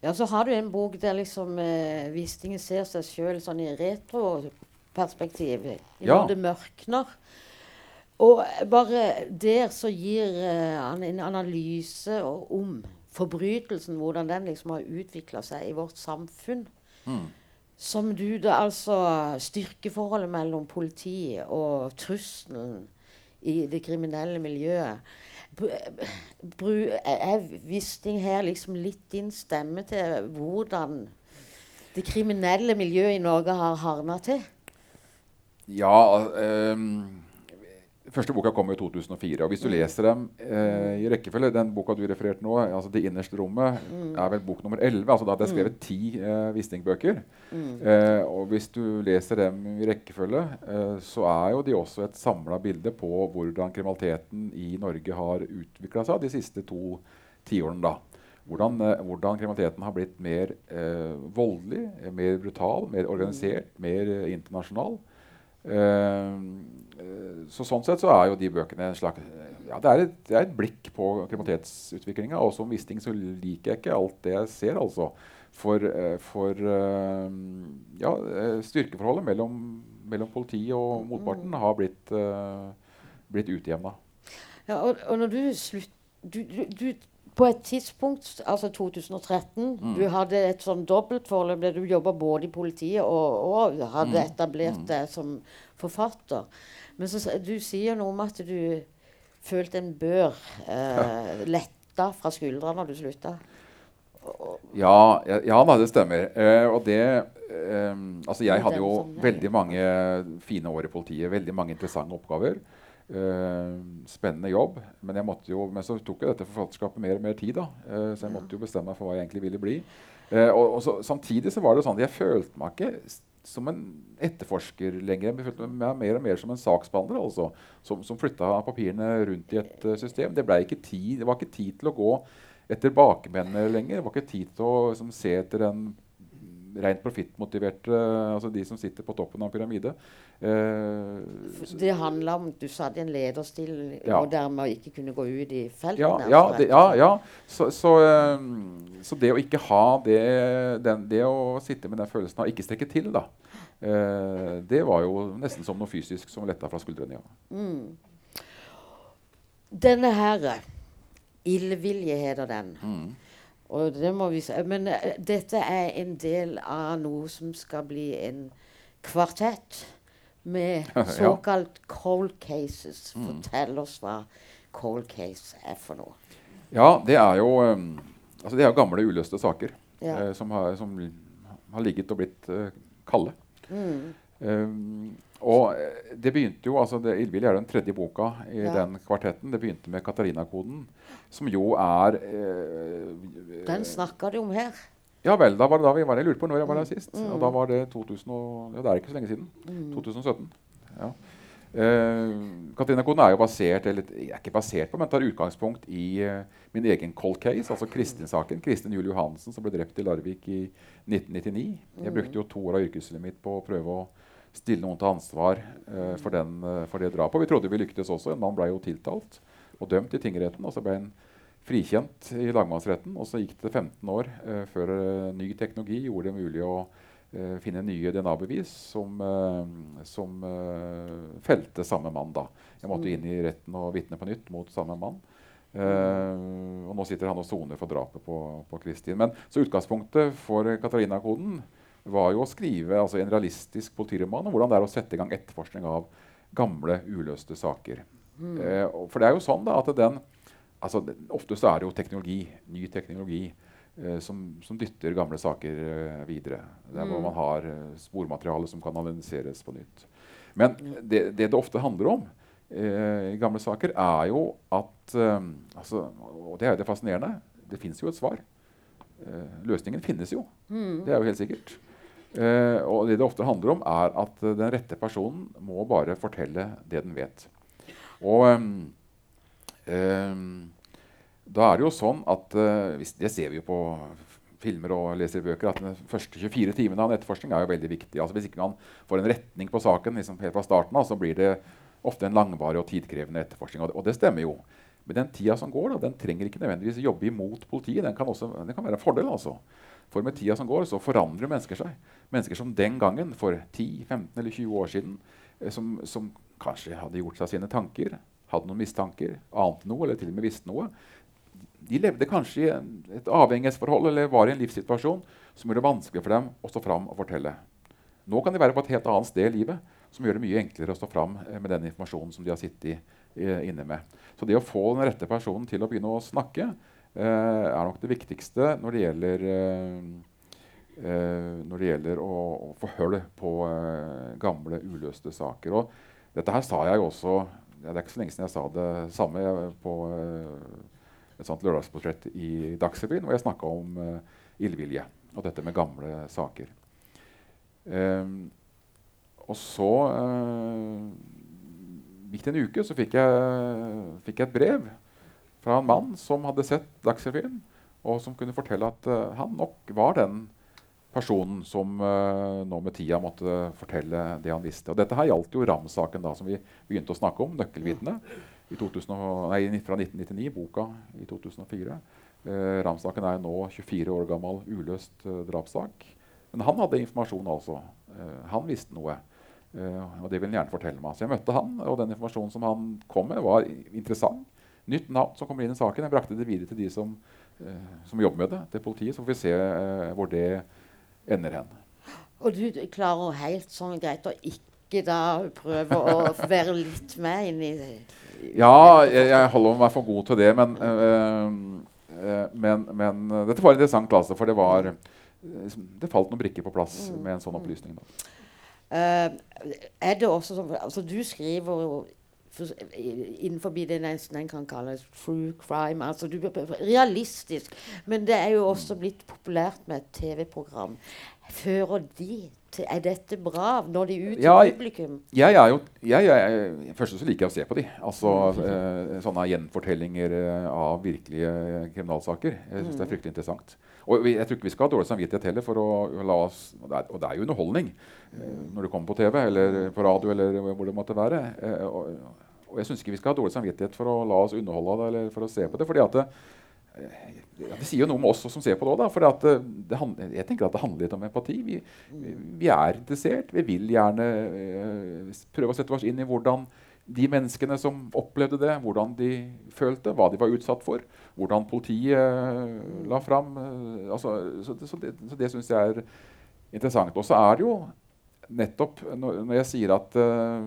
Speaker 3: Ja, Så har du en bok der liksom eh, Wisting ser seg sjøl sånn i retroperspektiv.
Speaker 4: Ja.
Speaker 3: Når det mørkner. Og bare der så gir han han en analyse om forbrytelsen, hvordan den liksom har utvikla seg i vårt samfunn.
Speaker 4: Mm.
Speaker 3: Som du da altså Styrkeforholdet mellom politiet og trusselen i det kriminelle miljøet. Bru, er Wisting her liksom litt din stemme til hvordan det kriminelle miljøet i Norge har hardna til?
Speaker 4: Ja um første boka kom i 2004. og Hvis du mm. leser dem eh, i rekkefølge Den boka du refererte nå, altså 'Det innerste rommet', mm. er vel bok nummer 11. altså Da hadde jeg skrevet mm. ti eh, Wisting-bøker. Mm. Eh, og hvis du leser dem i rekkefølge, eh, så er jo de også et samla bilde på hvordan kriminaliteten i Norge har utvikla seg de siste to tiårene. da. Hvordan, eh, hvordan, kriminaliteten har blitt mer eh, voldelig, mer brutal, mer organisert, mer internasjonal. Uh, så Sånn sett så er jo de bøkene en slags ja, det, er et, det er et blikk på kriminalitetsutviklinga. Og som Wisting så liker jeg ikke alt det jeg ser, altså. For, uh, for uh, ja, styrkeforholdet mellom, mellom politiet og motparten har blitt, blitt utjevna.
Speaker 3: Ja, og, og, når du slutter Du, du, du på et tidspunkt, altså 2013 mm. Du hadde et sånn dobbeltforløp der du jobba både i politiet og, og hadde mm. etablert mm. deg som forfatter. Men så, du sier noe om at du følte en bør eh, letta fra skuldrene når du slutta.
Speaker 4: Ja, ja, ja da, det stemmer. Eh, og det eh, Altså, jeg hadde jo veldig mange fine år i politiet. Veldig mange interessante oppgaver. Uh, spennende jobb. Men, jeg måtte jo, men, så tok jo dette forfatterskapet mer og mer tid. da, uh, Så jeg måtte jo bestemme meg for hva jeg egentlig ville bli. Uh, og, og så, Samtidig så var det sånn at jeg følte meg ikke som en etterforsker lenger. Jeg følte meg mer og mer som en saksbehandler. Altså, som, som flytta papirene rundt i et system. Det, ikke tid, det var ikke tid til å gå etter bakmennene lenger. Det var ikke tid til å som, se etter en rent profittmotiverte, altså de som sitter på toppen av en pyramide.
Speaker 3: Eh, det handla om du satt i en lederstil ja. og dermed ikke kunne gå ut i felten?
Speaker 4: Ja, ja, det, ja, ja. Så, så, um, så, det å ikke ha det, den, det å sitte med den følelsen av ikke strekke til, da, eh, det var jo nesten som noe fysisk som letta fra skuldrene. Mm.
Speaker 3: Denne herre, ildvilje heter den. Mm. Det vi. Men uh, dette er en del av noe som skal bli en kvartett med såkalt cold cases. Fortell oss hva cold case er for noe.
Speaker 4: Ja, det er jo um, altså det er gamle uløste saker ja. uh, som, har, som, har, ligget og blitt uh, kalde. Mm. Um, og det begynte jo, altså det, 'Ildvild' er den tredje boka i ja. den kvartetten. Det begynte med Katarina-koden, som jo er
Speaker 3: eh, Den snakker du om her.
Speaker 4: Ja vel. Da var det da vi var jeg lurte på når jeg var der sist. Mm. Og da var det 2000 og, ja, det er ikke så lenge siden. Mm. 2017. Ja. Eh, Katarina-koden er jo basert eller er ikke basert på, men tar utgangspunkt i uh, min egen cold case, altså Kristin-saken. Kristin Juel Johansen som ble drept i Larvik i 1999. Jeg mm. brukte jo to år av yrkeslivet mitt på å prøve å stille noen til ansvar uh, for, den, uh, for, det drapet. Vi trodde vi lyktes også. En mann ble jo tiltalt og dømt i tingretten. Og så ble han frikjent i lagmannsretten. Og så gikk det 15 år uh, før ny teknologi gjorde det mulig å finne nye DNA-bevis som, som felte samme mann. da. Jeg måtte inn i retten og vitne på nytt mot samme mann. og nå sitter han og soner for drapet på, på Kristin. Men så utgangspunktet for Katarina-koden var jo å skrive altså, en realistisk politiroman om hvordan det er å sette i gang etterforskning av gamle, uløste saker. Mm. Eh, for det er jo sånn da, at den altså, Ofte så er det jo teknologi, ny teknologi eh, som, som, dytter gamle saker eh, videre. Der hvor mm. man har eh, spormateriale som kan analyseres på nytt. Men det, det, det ofte handler om eh, i gamle saker, er jo at eh, altså, Og det er jo det fascinerende. Det fins jo et svar. Eh, løsningen finnes jo. Det er jo helt sikkert. Eh, og det det ofte handler om, er at eh, den rette personen må bare fortelle det den vet. Og ehm, ehm, da er det jo sånn at eh, Det ser vi jo på filmer og leser bøker, at de første 24 timene av en etterforskning er jo veldig viktig. Altså Hvis ikke man får en retning på saken liksom helt fra starten av, så blir det ofte en langvarig og tidkrevende etterforskning. Og det, og det stemmer jo. Men den tida som går, da, den trenger ikke nødvendigvis jobbe imot politiet. Den kan, også, den kan være en fordel. altså. For med tida som går, så forandrer mennesker seg. Mennesker som den gangen, for 10, 15 eller 20 år siden, eh, som, som kanskje hadde gjort seg sine tanker, hadde noen mistanker, ante noe eller til og med visste noe, de levde kanskje i et avhengighetsforhold eller var i en livssituasjon som gjorde det vanskelig for dem å stå fram og fortelle. Nå kan de være på et helt annet sted i livet som gjør det mye enklere å stå fram eh, med den informasjonen som de har sittet eh, inne med. Så det å få den rette personen til å begynne å snakke er nok det viktigste når det gjelder eh, eh, når det gjelder å, å få hull på eh, gamle, uløste saker. Og dette her sa jeg jo også ja, Det er ikke så lenge siden jeg sa det samme på eh, et sånt lørdagsportrett i Dagsrevyen, hvor jeg snakka om uh, illvilje og dette med gamle saker. Ehm, og så uh, gikk det en uke, så fikk jeg, fikk jeg et brev fra en mann som hadde sett Dagsrevyen, og som kunne fortelle at uh, han nok var den personen som uh, nå med tida måtte fortelle det han visste. Og dette her gjaldt jo Ramm-saken, da, som vi begynte å snakke om, 'Nøkkelvitnet', i 2000, nei, fra 1999, boka i 2004. Uh, Ram-saken er jo nå 24 år gammel, uløst uh, drapssak. Men han hadde informasjon, altså. Eh, han visste noe. Eh, og det ville han gjerne fortelle meg. Så jeg møtte han, og den informasjonen som han kom med, var interessant. Nytt navn som kommer inn i saken. Jeg brakte det videre til de som, eh, som jobber med det, til politiet. Så får vi se eh, hvor det ender hen.
Speaker 3: Og du klarer helt sånn greit å ikke da prøve å være litt med inn i
Speaker 4: Ja, jeg, jeg holder meg for god til det, men, eh, eh, men, men dette var en interessant, klasse, for det var eh, Det falt noen brikker på plass med en sånn opplysning. Da.
Speaker 3: Uh, er det også sånn altså Du skriver jo innenfor det nesten en kan kalle true crime. altså du, Realistisk. Men det er jo også blitt populært med et TV-program. Fører de til Er dette bra? Når de ut til
Speaker 4: Ja,
Speaker 3: publikum?
Speaker 4: Jeg jo jeg, jeg, Først så liker jeg å se på de. Altså eh, Sånne gjenfortellinger eh, av virkelige kriminalsaker. Jeg synes det er fryktelig interessant. Og vi, jeg tror ikke vi skal ha dårlig samvittighet heller for å la oss Og det er, og det er jo underholdning eh, når det kommer på TV eller på radio eller hvor det måtte være. Eh, og, og jeg syns ikke vi skal ha dårlig samvittighet for å la oss underholde av det eller for å se på det. fordi at det, ja, det sier jo noe om oss som ser på det òg. For det, det, hand- jeg tenker at det handler litt om empati. Vi, vi er interessert. Vi vil gjerne eh, prøve å sette oss inn i hvordan de menneskene som opplevde det, hvordan de følte, hva de var utsatt for, hvordan politiet eh, la fram. eh, altså, så, så det, så det syns jeg er interessant. Og så er det jo nettopp når, jeg sier at uh,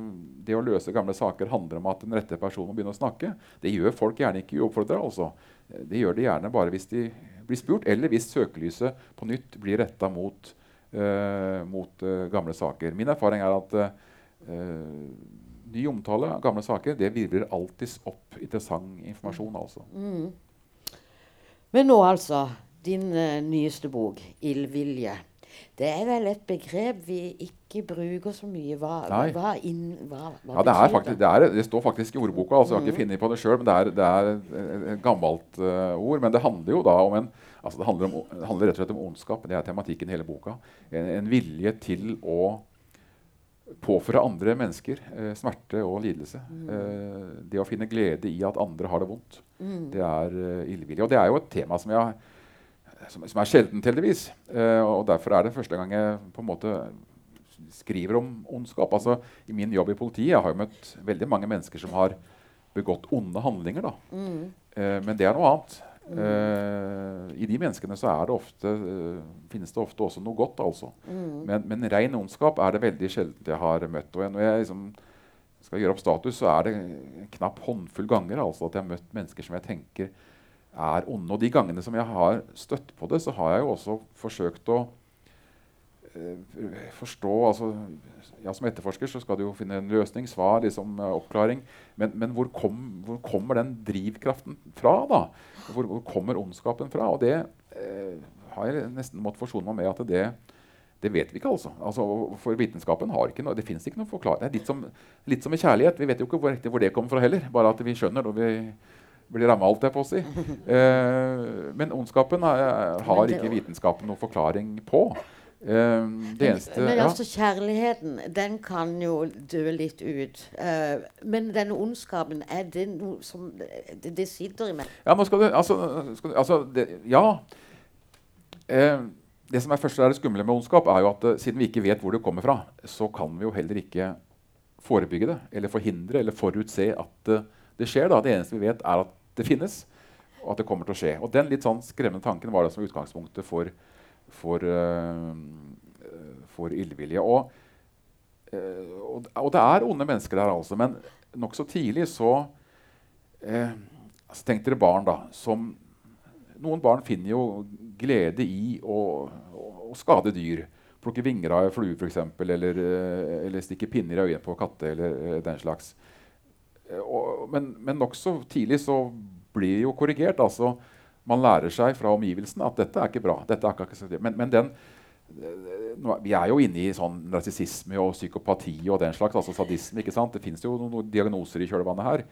Speaker 4: det å løse gamle saker handler om at den rette personen må begynne å snakke, det gjør folk gjerne ikke uoppfordra. Altså. Det gjør de gjerne bare hvis de blir spurt, eller hvis søkelyset på nytt blir retta mot, uh, mot uh, gamle saker. Min erfaring er at ny omtale av gamle saker det virvler alltids opp interessant informasjon. altså.
Speaker 3: Men nå altså, din uh, nyeste bok, 'Ildvilje'. Det er vel et begrep vi ikke bruker så mye. Hva, hva, inn, hva, hva
Speaker 4: Ja, det, er faktisk, det, er, det står faktisk i ordboka. altså Jeg har ikke funnet på det sjøl, men det er, det er et- et gammelt uh, ord. Men det handler jo da om en altså det handler, om, det handler rett og slett om ondskap. Det er tematikken i hele boka. En, en vilje til å påføre andre mennesker eh, smerte og lidelse. Eh, det å finne glede i at andre har det vondt. Det er eh, illevillig. Og det er jo et tema som, jeg, som, som er sjeldent, heldigvis. Eh, og derfor er det første gang jeg på en måte skriver om ondskap. Altså, I min jobb i politiet jeg har jeg møtt veldig mange mennesker som har begått onde handlinger. Da. Eh, men det er noe annet. Eh, I de menneskene så er det ofte, uh, finnes det ofte også noe godt. altså. Men, men ren ondskap er det veldig sjelden jeg har møtt. Og når jeg liksom skal gjøre opp status, så er det en knapp håndfull ganger altså, at jeg har møtt mennesker som jeg tenker er onde. Og de gangene som jeg har støtt på det, så har jeg jo også forsøkt å forstå altså, ja, Som etterforsker så skal du jo finne en løsning, svar, liksom, eh, oppklaring. Men, men hvor, kom, hvor, kommer den drivkraften fra? da? Hvor, hvor kommer ondskapen fra? Og det eh, har jeg nesten måttet forsone meg med at det, det vet vi ikke. altså. altså for vitenskapen har ikke noe, det fins ikke noe forklaring. Det er litt som, litt som med kjærlighet. Vi vet jo ikke hvor, hvor det kommer fra heller. Bare at vi skjønner når vi blir ramma, holdt jeg på å si. Eh, men ondskapen er, har ikke vitenskapen noen forklaring på.
Speaker 3: Uh, det eneste, men, men ja. altså kjærligheten, den kan jo dø litt ut. Uh, men denne ondskapen, er det noe som Det, det sitter i meg.
Speaker 4: Ja, men skal du, altså, skal du, altså det, Ja. Uh, det som er først er det skumle med ondskap, er jo at siden vi ikke vet hvor det kommer fra, så kan vi jo heller ikke forebygge det, eller forhindre eller forutse at det skjer. Da. Det eneste vi vet, er at det finnes, og at det kommer til å skje. Og Den litt sånn skremmende tanken var det som utgangspunktet for for, uh, for illvilje. Og, uh, og, og, det er onde mennesker der, altså. Men nokså tidlig så uh, altså Tenk dere barn, da. Som Noen barn finner jo glede i å, å, å skade dyr. Plukke vinger av flue, f.eks., eller, eller stikke pinner i øynene på katter. eller den slags. Og, men men nokså tidlig så blir jo korrigert. altså man lærer seg fra omgivelsene at dette er ikke bra. Dette er ikke men, men den, vi er jo inne i sånn narsissisme og psykopati og den slags. altså sadisme, ikke sant? Det fins jo noen diagnoser i kjølvannet her.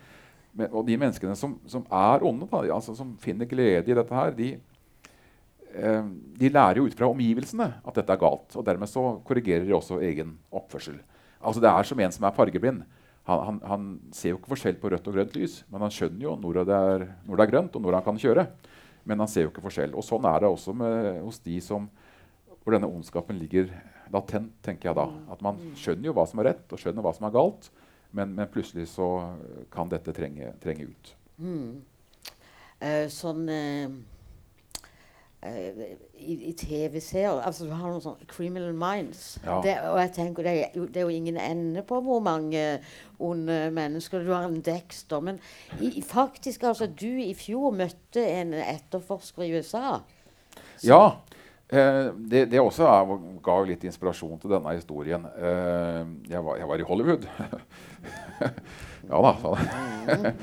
Speaker 4: Men, og de menneskene som, som er onde, da, altså, som finner glede i dette her, de, eh, de lærer jo ut fra omgivelsene at dette er galt. Og dermed så korrigerer de også egen oppførsel. Altså Det er som en som er fargeblind. Han, han, han ser jo ikke forskjell på rødt og grønt lys, men han skjønner jo når det er, når det er grønt, og når han kan kjøre. Men han ser jo ikke forskjell. Og sånn er det også med, hos de som, hvor denne ondskapen ligger latent. tenker jeg da. At Man skjønner jo hva som er rett, og skjønner hva som er galt, men, men plutselig så kan dette trenge, trenge ut. Mm.
Speaker 3: Uh, sånn uh, uh, i, i TV-serier altså Du har noen sånne Criminal Minds. Ja. Det, og jeg tenker det er, jo, det er, jo, ingen ende på hvor mange onde mennesker Du har en Dexter. Men i, faktisk, altså Du i fjor møtte en etterforsker i USA.
Speaker 4: Ja. Eh, det, det, også er, ga jo litt inspirasjon til denne historien. Eh, jeg, var, jeg, var, i Hollywood. ja da.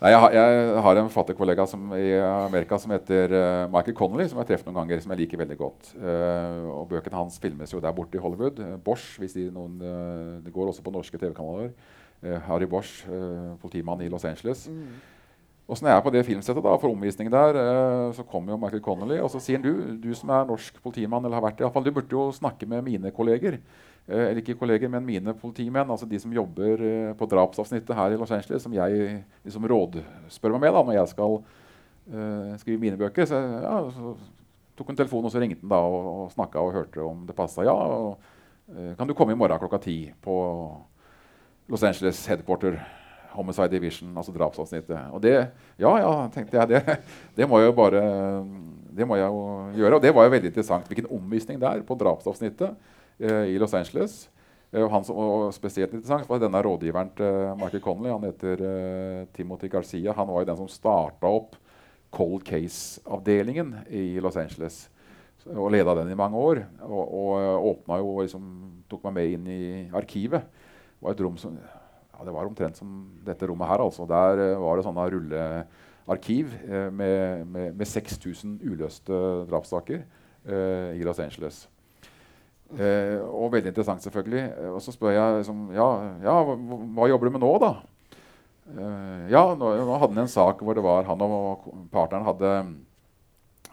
Speaker 4: Nei, jeg, jeg, har en forfatterkollega i Amerika som heter uh, Michael Connolly, som jeg har truffet noen ganger, som jeg liker veldig godt. Uh, og Bøkene hans filmes jo der borte i Hollywood. Uh, Bosch, hvis de noen, det går også på norske TV-kanaler. Harry Bosch, politimann i Los Angeles. Mm. Og så når jeg er på det filmsettet da, for omvisning der, så kommer jo Michael Connolly og så sier han, du, du som er norsk politimann, eller har vært det, fall, du burde jo snakke med mine kolleger. Eh, eller ikke kolleger, men mine politimenn, altså de som jobber eh, på drapsavsnittet her i Los Angeles, som jeg liksom rådspør meg med da, når jeg skal uh, skrive mine bøker. Så, ja, så tok hun telefonen og så ringte hun da og, og snakka og hørte om det passa. Ja, og, uh, kan du komme i morgen klokka ti på Los Angeles headquarter? Homicide Division, altså drapsavsnittet. Og det, ja, ja, tenkte jeg, det, det må jeg jo bare det må jeg jo gjøre. Og det var jo veldig interessant. Hvilken omvisning det er på drapsavsnittet. Eh, i Los Angeles. Eh, og, han som, var spesielt interessant var denne rådgiveren til Michael Connolly. Han heter uh, Timothy Garcia. Han var jo den som starta opp Cold Case-avdelingen i Los Angeles. Og leda den i mange år. Og, og åpna jo liksom, tok meg med inn i arkivet. Det var et rom som ja, det var omtrent som dette rommet her. altså. Der uh, var det sånne rullearkiv uh, med, med, med 6000 uløste drapssaker i Los Angeles. Eh, og veldig interessant, selvfølgelig. Eh, og så spør jeg liksom, ja, ja hva, hva, jobber du med nå, da? Eh, ja, nå, nå, hadde han en sak hvor det var han og partneren hadde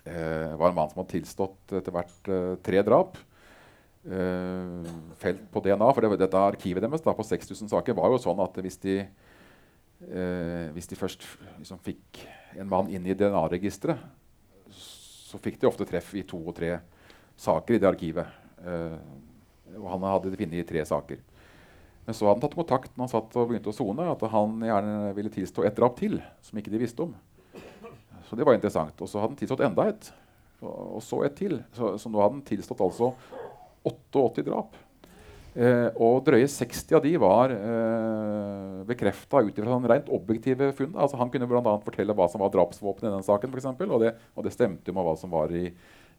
Speaker 4: eh, var en mann som hadde tilstått etter hvert eh, tre drap. Eh, felt på DNA. For det, dette arkivet deres da, på 6000 saker var jo sånn at hvis de, hvis de først liksom, fikk en mann inn i DNA-registeret, så fikk de ofte treff i to og tre saker i det arkivet. Uh, og han hadde funnet tre saker. Men så hadde han tatt kontakt når han satt og begynte å sone, at han gjerne ville tilstå et drap til. som ikke de visste om. Så det var interessant. Og så hadde han tilstått enda et. Og, så et til. Så, så, nå hadde han tilstått altså 88 drap. Eh, og drøye 60 av de var eh, bekrefta ut fra sånn rent objektive funn. Altså, han kunne bl.a. fortelle hva som var drapsvåpen i denne saken, for eksempel, og, det, og det stemte med hva som var i,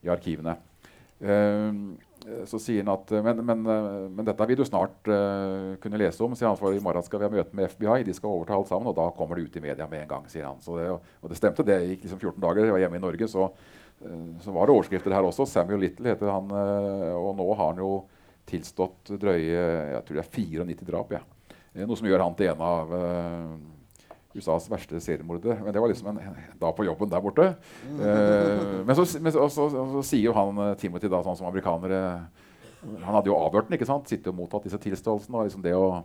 Speaker 4: i arkivene. Eh, eh, så sier han at men, men, eh, men dette vil du snart uh, kunne lese om. sier han, for I morgen skal vi ha møte med FBI. De skal overta alt sammen, og da kommer det ut i media med en gang. sier han. Det, og det stemte. Det gikk liksom 14 dager. Jeg var hjemme i Norge, så, uh, så var det overskrifter her også. Samuel Little heter han, uh, og nå har han jo tilstått drøye jeg tror det er 94 drap. Ja. Noe som gjør han til en av USAs verste seriemorder. Men det var liksom en dag på jobben der borte. Uh, men så, men så, så, så, sier jo han eh, Timothy, da, sånn som amerikanere Han hadde jo avhørt den, ikke sant? Sittet og mottatt disse tilståelsene. Og liksom det, å,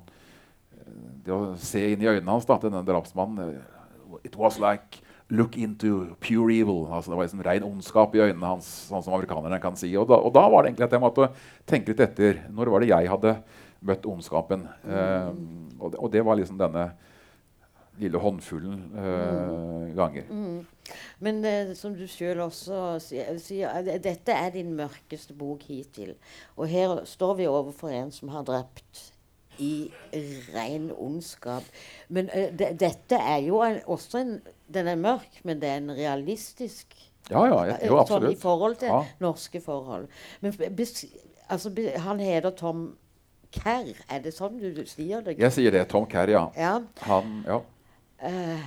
Speaker 4: det å se inn i øynene hans da, til denne drapsmannen It was like look into pure evil. Altså, det var liksom ren ondskap i øynene hans, sånn som amerikanerne kan si. Og da, og da var det egentlig at jeg måtte tenke litt etter. Når var det jeg hadde møtt ondskapen? Uh, og, det, og, det, var liksom denne lille håndfullen uh, ganger. Mm.
Speaker 3: Men uh, som du sjøl også sier, sier uh, dette er din mørkeste bok hittil. Og her står vi overfor en som har drept i ren ondskap. Men de, dette er jo en, også en Den er mørk, men det er en realistisk
Speaker 4: Ja, ja, jeg, jo, absolutt. Sånn,
Speaker 3: I forhold til ja. norske forhold. Men altså, han heter Tom Kerr. Er det sånn du sier det?
Speaker 4: Jeg sier det. Tom Kerr, ja. ja. Han, ja.
Speaker 3: Uh,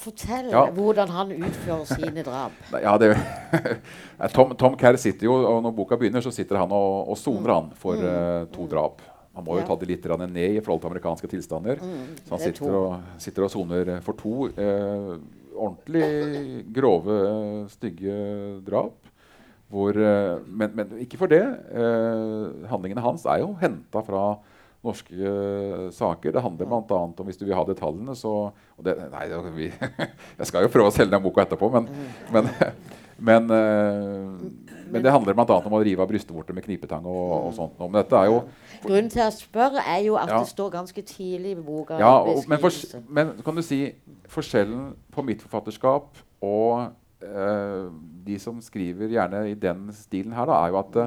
Speaker 3: fortell ja. hvordan han utfører sine drap.
Speaker 4: Ja, det, Tom, Tom Kerr sitter jo, og Når boka begynner, så sitter han og, og soner han for uh, to drap. Han må jo ta det litt ned i forhold til amerikanske tilstander. Mm, så han sitter og, sitter og soner for to uh, ordentlig grove, stygge drap. Hvor, men, men, ikke for det. handlingene hans er jo henta fra norske uh, saker. Det handler bl.a. om hvis du vil ha detaljene, så det, Nei, vi, jeg skal jo prøve å selge den boka etterpå, men, men, men, uh, men det handler bl.a. om å rive av brystvorter med knipetang og, og, sånt. Men dette er jo
Speaker 3: Grunnen til å spørre er jo at ja. det står ganske tidlig i boka.
Speaker 4: Ja, og, men, for, men, kan du si forskjellen på mitt forfatterskap og uh, de som skriver gjerne i den stilen her, da, er jo at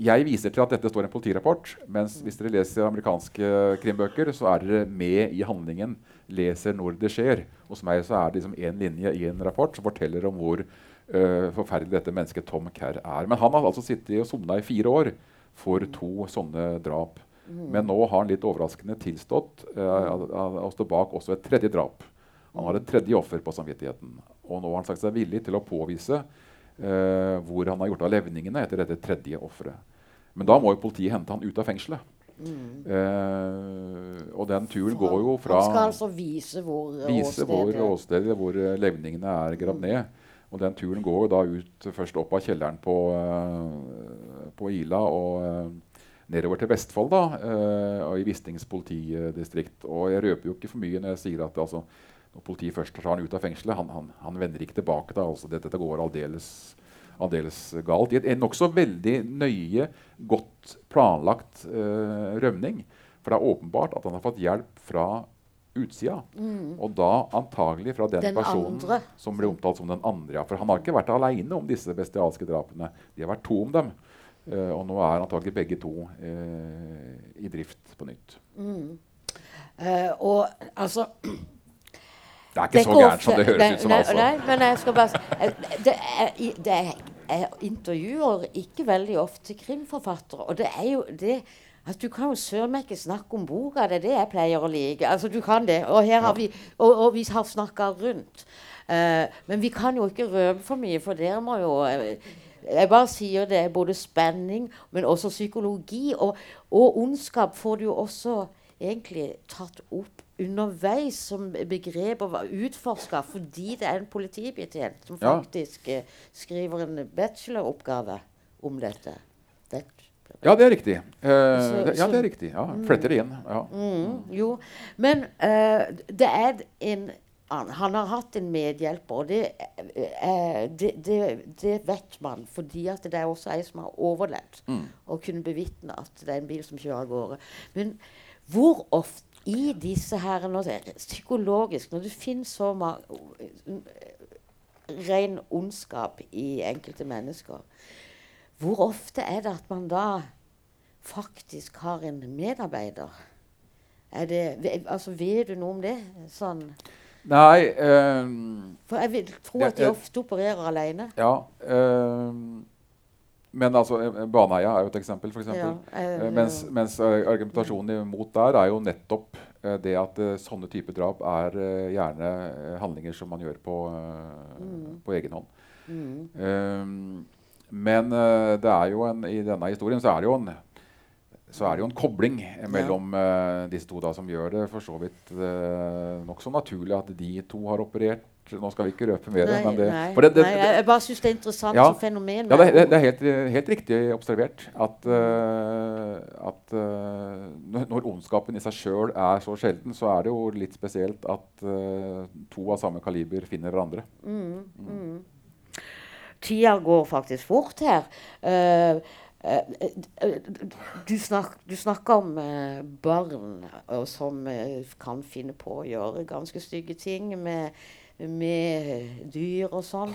Speaker 4: jeg viser til at dette står i en politirapport, mens hvis dere leser amerikanske krimbøker, så er dere med i handlingen, leser når det skjer. Hos meg så er det liksom én linje i en rapport som forteller om hvor uh, forferdelig dette mennesket Tom Kerr er. Men han har altså sittet og sona i fire år for to sånne drap. Mm. Men nå har han litt overraskende tilstått uh, å stå bak også et tredje drap. Han har et tredje offer på samvittigheten. Og nå har han sagt seg villig til å påvise uh, hvor han har gjort av levningene etter dette tredje offeret. Men da må jo politiet hente han ut av fengselet. Mm. Uh, og den turen går jo fra
Speaker 3: Han skal altså vise hvor
Speaker 4: vise åstedet åstedet, hvor uh, levningene er gravd mm. ned. Og den turen går jo da ut først opp av kjelleren på, uh, på Ila og nedover til Vestfold, da, og i Vistings politidistrikt. Og jeg røper jo ikke for mye når jeg sier at altså, når politiet først tar han ut av fengselet, han, han, han vender ikke tilbake. da, altså Dette, dette går aldeles aldeles galt. I en nokså veldig nøye, godt planlagt uh, rømning. For det er åpenbart at han har fått hjelp fra utsida. Mm. Og da antagelig fra den, den personen andre. som ble omtalt som den andre. Ja. For han har ikke vært aleine om disse bestialske drapene. De har vært to om dem. Uh, og nå er antagelig begge to uh, i drift på nytt.
Speaker 3: Mm. og altså
Speaker 4: det er ikke det så gærent som det høres nei, ut som. altså.
Speaker 3: Nei, men jeg skal bare det er, det er, Jeg intervjuer ikke veldig ofte krimforfattere. Og det er jo det at Du kan jo søren meg ikke snakke om boka. Det er det jeg pleier å like. Altså, du kan det. Og, her har vi, og, og vi har snakka rundt. Uh, men vi kan jo ikke røpe for mye, for dere må jo uh, jeg bare sier det både spenning, men også psykologi. Og, og ondskap får du jo også egentlig tatt opp underveis som begreper var utforska fordi det er en politibetjent som ja. faktisk eh, skriver en bacheloroppgave om dette.
Speaker 4: Det, ja, det er riktig. Eh, så, ja, det er riktig. Ja, mm. Fletter det inn. Ja.
Speaker 3: Mm, jo, men eh, det er en han har hatt en medhjelper, og det, eh, det, det, det, vet man fordi at det er også ei som har overlevd mm. og kunne bevitne at det er en bil som kjører av gårde. Men hvor ofte i disse her Psykologisk, når du finner så ren ondskap i enkelte mennesker, hvor ofte er det at man da faktisk har en medarbeider? Er det, altså, Vet du noe om det? Sånn.
Speaker 4: Nei um,
Speaker 3: For jeg vil tro at de ofte opererer alene.
Speaker 4: Ja. Um, men altså, eh, Baneheia er jo et eksempel. For eksempel.
Speaker 3: Ja, eh,
Speaker 4: Eh, mens, mens eh, argumentasjonen imot der er jo nettopp eh, det at eh, sånne typer drap er eh, gjerne eh, handlinger som man gjør på, eh, på egen hånd. Um, men eh, det er jo en, i denne historien så er det jo en så er det jo en kobling eh, mellom eh, disse to da, som gjør det for så vidt uh, nokså naturlig at de to har operert. Nå skal vi ikke røpe mer.
Speaker 3: Nei,
Speaker 4: men det,
Speaker 3: nei,
Speaker 4: det, det,
Speaker 3: nei, jeg bare syns det er interessant
Speaker 4: Ja.
Speaker 3: som fenomen.
Speaker 4: ja, det, er- det helt, helt riktig observert at, uh, at uh, når, ondskapen i seg sjøl er så sjelden, så er det jo litt spesielt at uh, to av samme kaliber finner hverandre.
Speaker 3: Tida går faktisk fort her. Du, snak, du snakker om eh, barn som eh, kan finne på å gjøre ganske stygge ting med, med dyr og sånn.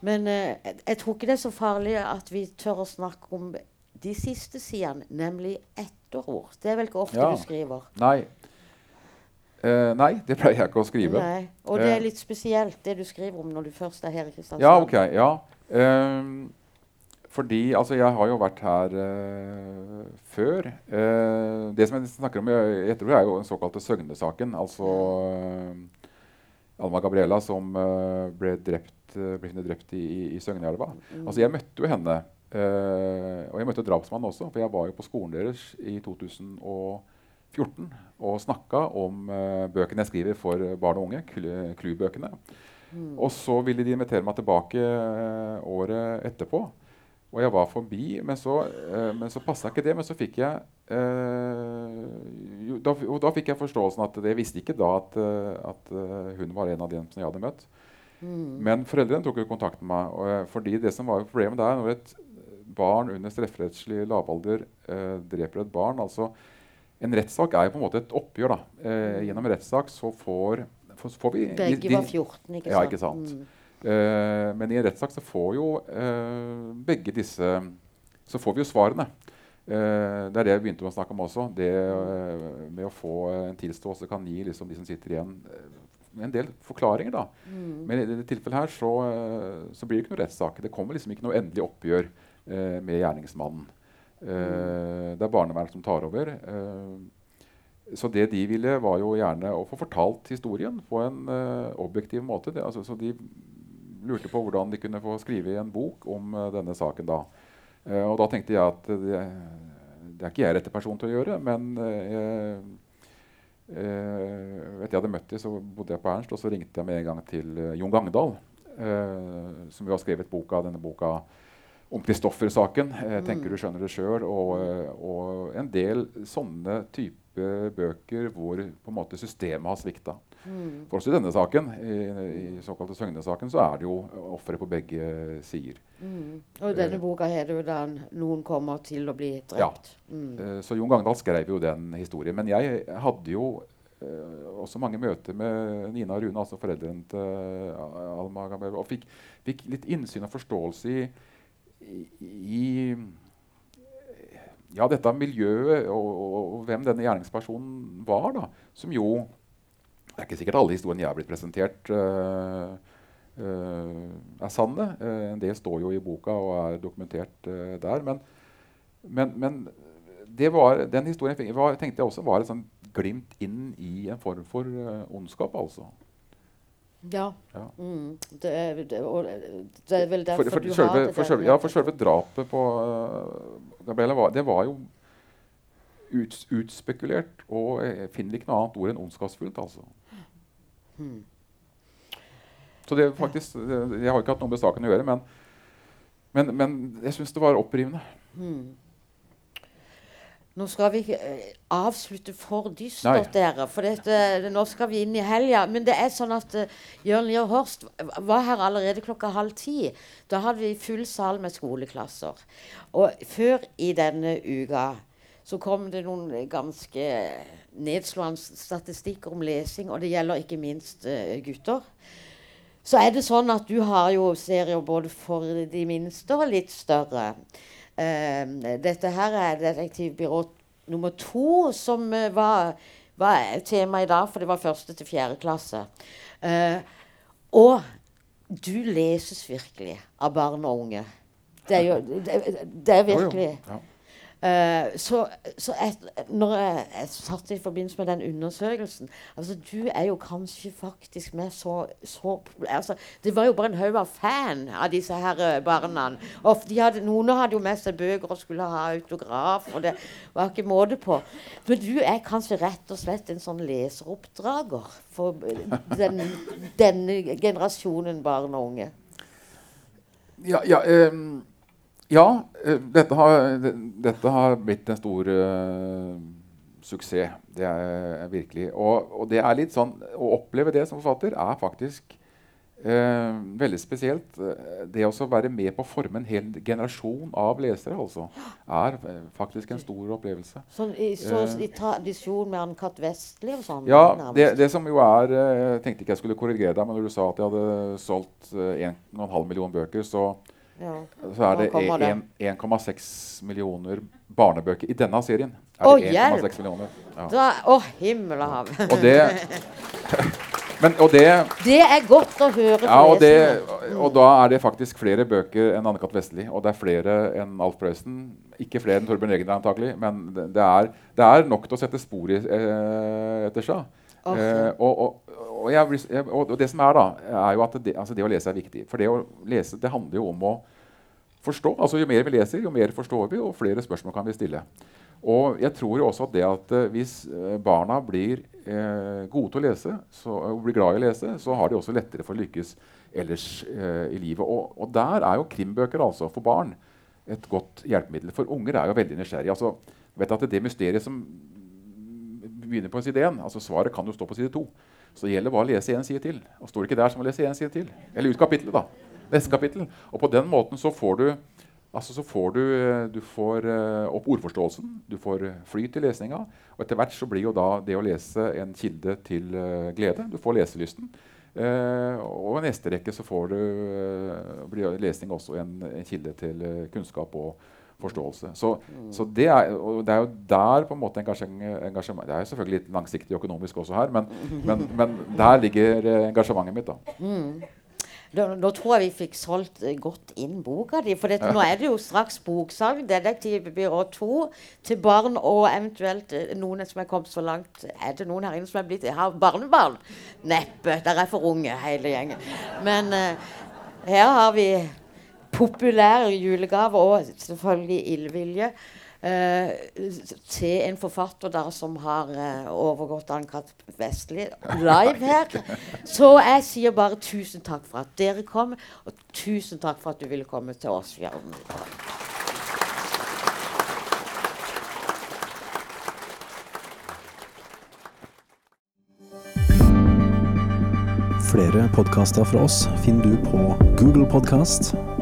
Speaker 3: Men eh, jeg, tror ikke det er så farlig at vi tør å snakke om de siste sidene, nemlig etterord. Det er vel ikke ofte
Speaker 4: Ja.
Speaker 3: du skriver?
Speaker 4: Nei. Eh, nei, det pleier jeg ikke å skrive.
Speaker 3: Nei. Og det
Speaker 4: Eh.
Speaker 3: er litt spesielt, det du skriver om når du først er her i Kristiansand.
Speaker 4: Ja, ok. Ja. Um, fordi altså, jeg har jo vært her uh, før. Uh, det som jeg snakker om i etterord, er jo den såkalte Søgne-saken. Altså eh, Alma Gabriella som eh, ble, drept, eh, ble drept i, i, i Søgneelva. Altså, jeg møtte jo henne. eh, og jeg møtte drapsmannen også, for jeg var jo på skolen deres i 2014 og snakka om bøkene jeg skriver for barn og unge, Clu- Clu-bøkene. Og så ville de invitere meg tilbake året etterpå. Og jeg var forbi, men så, uh, så passa ikke det. Men så fikk jeg jo, da, Og da fikk jeg forståelsen at Jeg visste ikke da at, eh, at eh, hun var en av dem som jeg hadde møtt. Men foreldrene tok jo kontakt med meg. Og, fordi det som var problemet der, når et barn under strafferettslig lavalder uh, dreper et barn altså En rettssak er jo på en måte et oppgjør. da. Eh, gjennom en rettssak så får, får, får vi
Speaker 3: Begge
Speaker 4: de-
Speaker 3: var 14, ikke sant?
Speaker 4: Ja, ikke sant.
Speaker 3: Mm.
Speaker 4: Uh, men i en rettssak så får jo begge disse Så får vi jo svarene. Eh, det er det jeg begynte med å snakke om også. Det eh, med å få en tilståelse kan gi liksom, de som sitter igjen, eh, en del forklaringer. da. Men i dette tilfellet her så, eh, så blir det ikke noe rettssak. Det kommer liksom ikke noe endelig oppgjør eh, med gjerningsmannen. Eh, det er barnevernet som tar over. Eh, så det de ville, var jo gjerne å få fortalt historien på en eh, objektiv måte. Det, altså, så de lurte på hvordan de kunne få skrive en bok om eh, denne saken da. Eh, og da tenkte jeg at det, det er ikke jeg rette person til å gjøre, men eh, jeg, etter jeg hadde møtt dem, så bodde jeg på Ernst, og så ringte jeg med en gang til eh, Jon Gangdal, eh, som jo har skrevet boka, denne boka om Kristoffer-saken. Jeg tenker du skjønner det sjøl. Og, eh, og en del sånne type bøker hvor på en måte systemet har svikta. For også i denne saken, i, i såkalte Søgne-saken, så er det jo ofre på begge sider.
Speaker 3: Og i denne boka heter jo da 'Noen kommer til å bli drept'. Mm.
Speaker 4: Eh, Så Jon Gangdal skrev jo den historien. Men jeg hadde jo Uh, også mange møter med Nina og Rune, altså foreldrene til uh, Alma Gamev, og fikk, fikk litt innsyn og forståelse i, i, i ja, dette miljøet og, og, og hvem denne gjerningspersonen var. da, Som jo Det er ikke sikkert alle historiene jeg har blitt presentert, eh, eh, er sanne. Eh, en del står jo i boka og er dokumentert der. Men, men, men det var, den historien var, tenkte jeg også var et sånn glimt inn i en form for ondskap. altså.
Speaker 3: Ja.
Speaker 4: Ja.
Speaker 3: Mm. Det, er, det, er vel derfor
Speaker 4: For, for,
Speaker 3: du
Speaker 4: selve,
Speaker 3: har det
Speaker 4: for, selve, ja, for selve drapet på uh, Gabriella, var, det var jo ut, utspekulert og jeg finner ikke noe annet ord enn ondskapsfullt. altså.
Speaker 3: Hmm.
Speaker 4: Så det faktisk, Jeg har ikke hatt noe med saken å gjøre, men, men, men jeg syns det var opprivende.
Speaker 3: Nå skal vi ikke eh, avslutte for dystert, dere. For dette, nå skal vi inn i helga. Men det er sånn at uh, Jørn Lier Horst var her allerede klokka halv ti. Da hadde vi full sal med skoleklasser. Og før i denne uka så kom det noen ganske nedslående statistikker om lesing, og det gjelder ikke minst uh, gutter. Så er det sånn at du har jo serier både for de minste og litt større. Uh, dette her er detektivbyrå nummer to, som uh, var, var tema i dag, for det var første til fjerde klasse. Eh, og du leses virkelig av barn og unge. Det er jo det, det er
Speaker 4: Jo, jo.
Speaker 3: virkelig
Speaker 4: Ja.
Speaker 3: Eh, så så jeg, når jeg, jeg satt i forbindelse med den undersøkelsen altså Du er jo kanskje faktisk med så, så altså, Det var jo bare en haug av fan av disse her eh, barna. Og de hadde, noen hadde jo med seg bøker og skulle ha autograf, og det var ikke måte på. Men du er kanskje rett og slett en sånn leseroppdrager for eh, den, denne generasjonen barn og unge.
Speaker 4: Ja, ja, ehm, ja eh, dette, har, dette har blitt en stor uh, suksess. Det er, virkelig. Og, og det er litt sånn Å oppleve det som forfatter er faktisk uh, veldig spesielt. Det å være med på å forme en hel generasjon av lesere altså, er faktisk en stor opplevelse.
Speaker 3: Sånn i, så,
Speaker 4: uh,
Speaker 3: i tradisjon med Ann-Kat. Vestli og sånn?
Speaker 4: Ja, det, det som jo er Jeg tenkte ikke jeg skulle korrigere deg, men når du sa at jeg hadde solgt eh, 1,5 million bøker, så,
Speaker 3: Ja.
Speaker 4: så er det
Speaker 3: kommer det.
Speaker 4: en- 1,6 millioner barnebøker i denne serien. Er
Speaker 3: Å,
Speaker 4: det
Speaker 3: hjelp!
Speaker 4: 1,6 millioner. Ja.
Speaker 3: Da, å, himmel og hav.
Speaker 4: Og det men, og, det,
Speaker 3: Det er godt å høre.
Speaker 4: ja, og, det, og da er det faktisk flere bøker enn Anne-Kat. Vestli. Og det er flere enn Alf Prøysen. Ikke flere enn Torbjørn Egner, antakelig, men det, er, det er nok til å sette spor i, eh, etter seg.
Speaker 3: Ok.
Speaker 4: Eh, og, og, og, jeg, og, det som er, da, er jo at det, altså det å lese er viktig. For det å lese det handler jo om å forstå. Altså Jo mer vi leser, jo mer forstår vi, og flere spørsmål kan vi stille. Og jeg tror jo også at det at eh, hvis eh, barna blir eh, gode til å lese, så, og blir glad i å lese, så har de også lettere for å lykkes ellers eh, i livet. Og, og der er jo krimbøker altså for barn et godt hjelpemiddel. For unger er jo veldig nysgjerrige. Altså, vet at det mysteriet som begynner på side 1, altså svaret kan jo stå på side 2. Så det gjelder bare å lese én side til. Og står det ikke der, så må du lese én side til. Eller ut kapittelet, da. Neste kapittel. Og på den måten så får du Altså så får du, eh, du får eh, opp ordforståelsen, du får eh, flyt i lesninga. Og etter hvert så blir jo da det å lese en kilde til glede. Du får leselysten. Uh, og i neste rekke så får du, uh, lesning også en, en kilde til kunnskap og forståelse. Så, så det, er, det er jo der på en måte engasjement, engasjement Det er jo selvfølgelig litt langsiktig økonomisk også her, men, men, men der ligger eh, engasjementet mitt. da.
Speaker 3: Da, nå tror jeg vi fikk solgt eh, godt inn boka di. For dette, nå er det jo straks boksalg. Detektivbyrå 2 til barn og eventuelt eh, noen som er kommet så langt Er det noen her inne som er blitt har barnebarn? Neppe. Dere er for unge, hele gjengen. Men uh, her har vi populær julegave og selvfølgelig ildvilje. eh, til en forfatter der som har eh, overgått Ann-Kat. Vestli live her. Så jeg sier bare tusen takk for at dere kom, og tusen takk for at du ville komme til oss. Jørgen.
Speaker 5: Flere podkaster fra oss finner du på Google Podkast,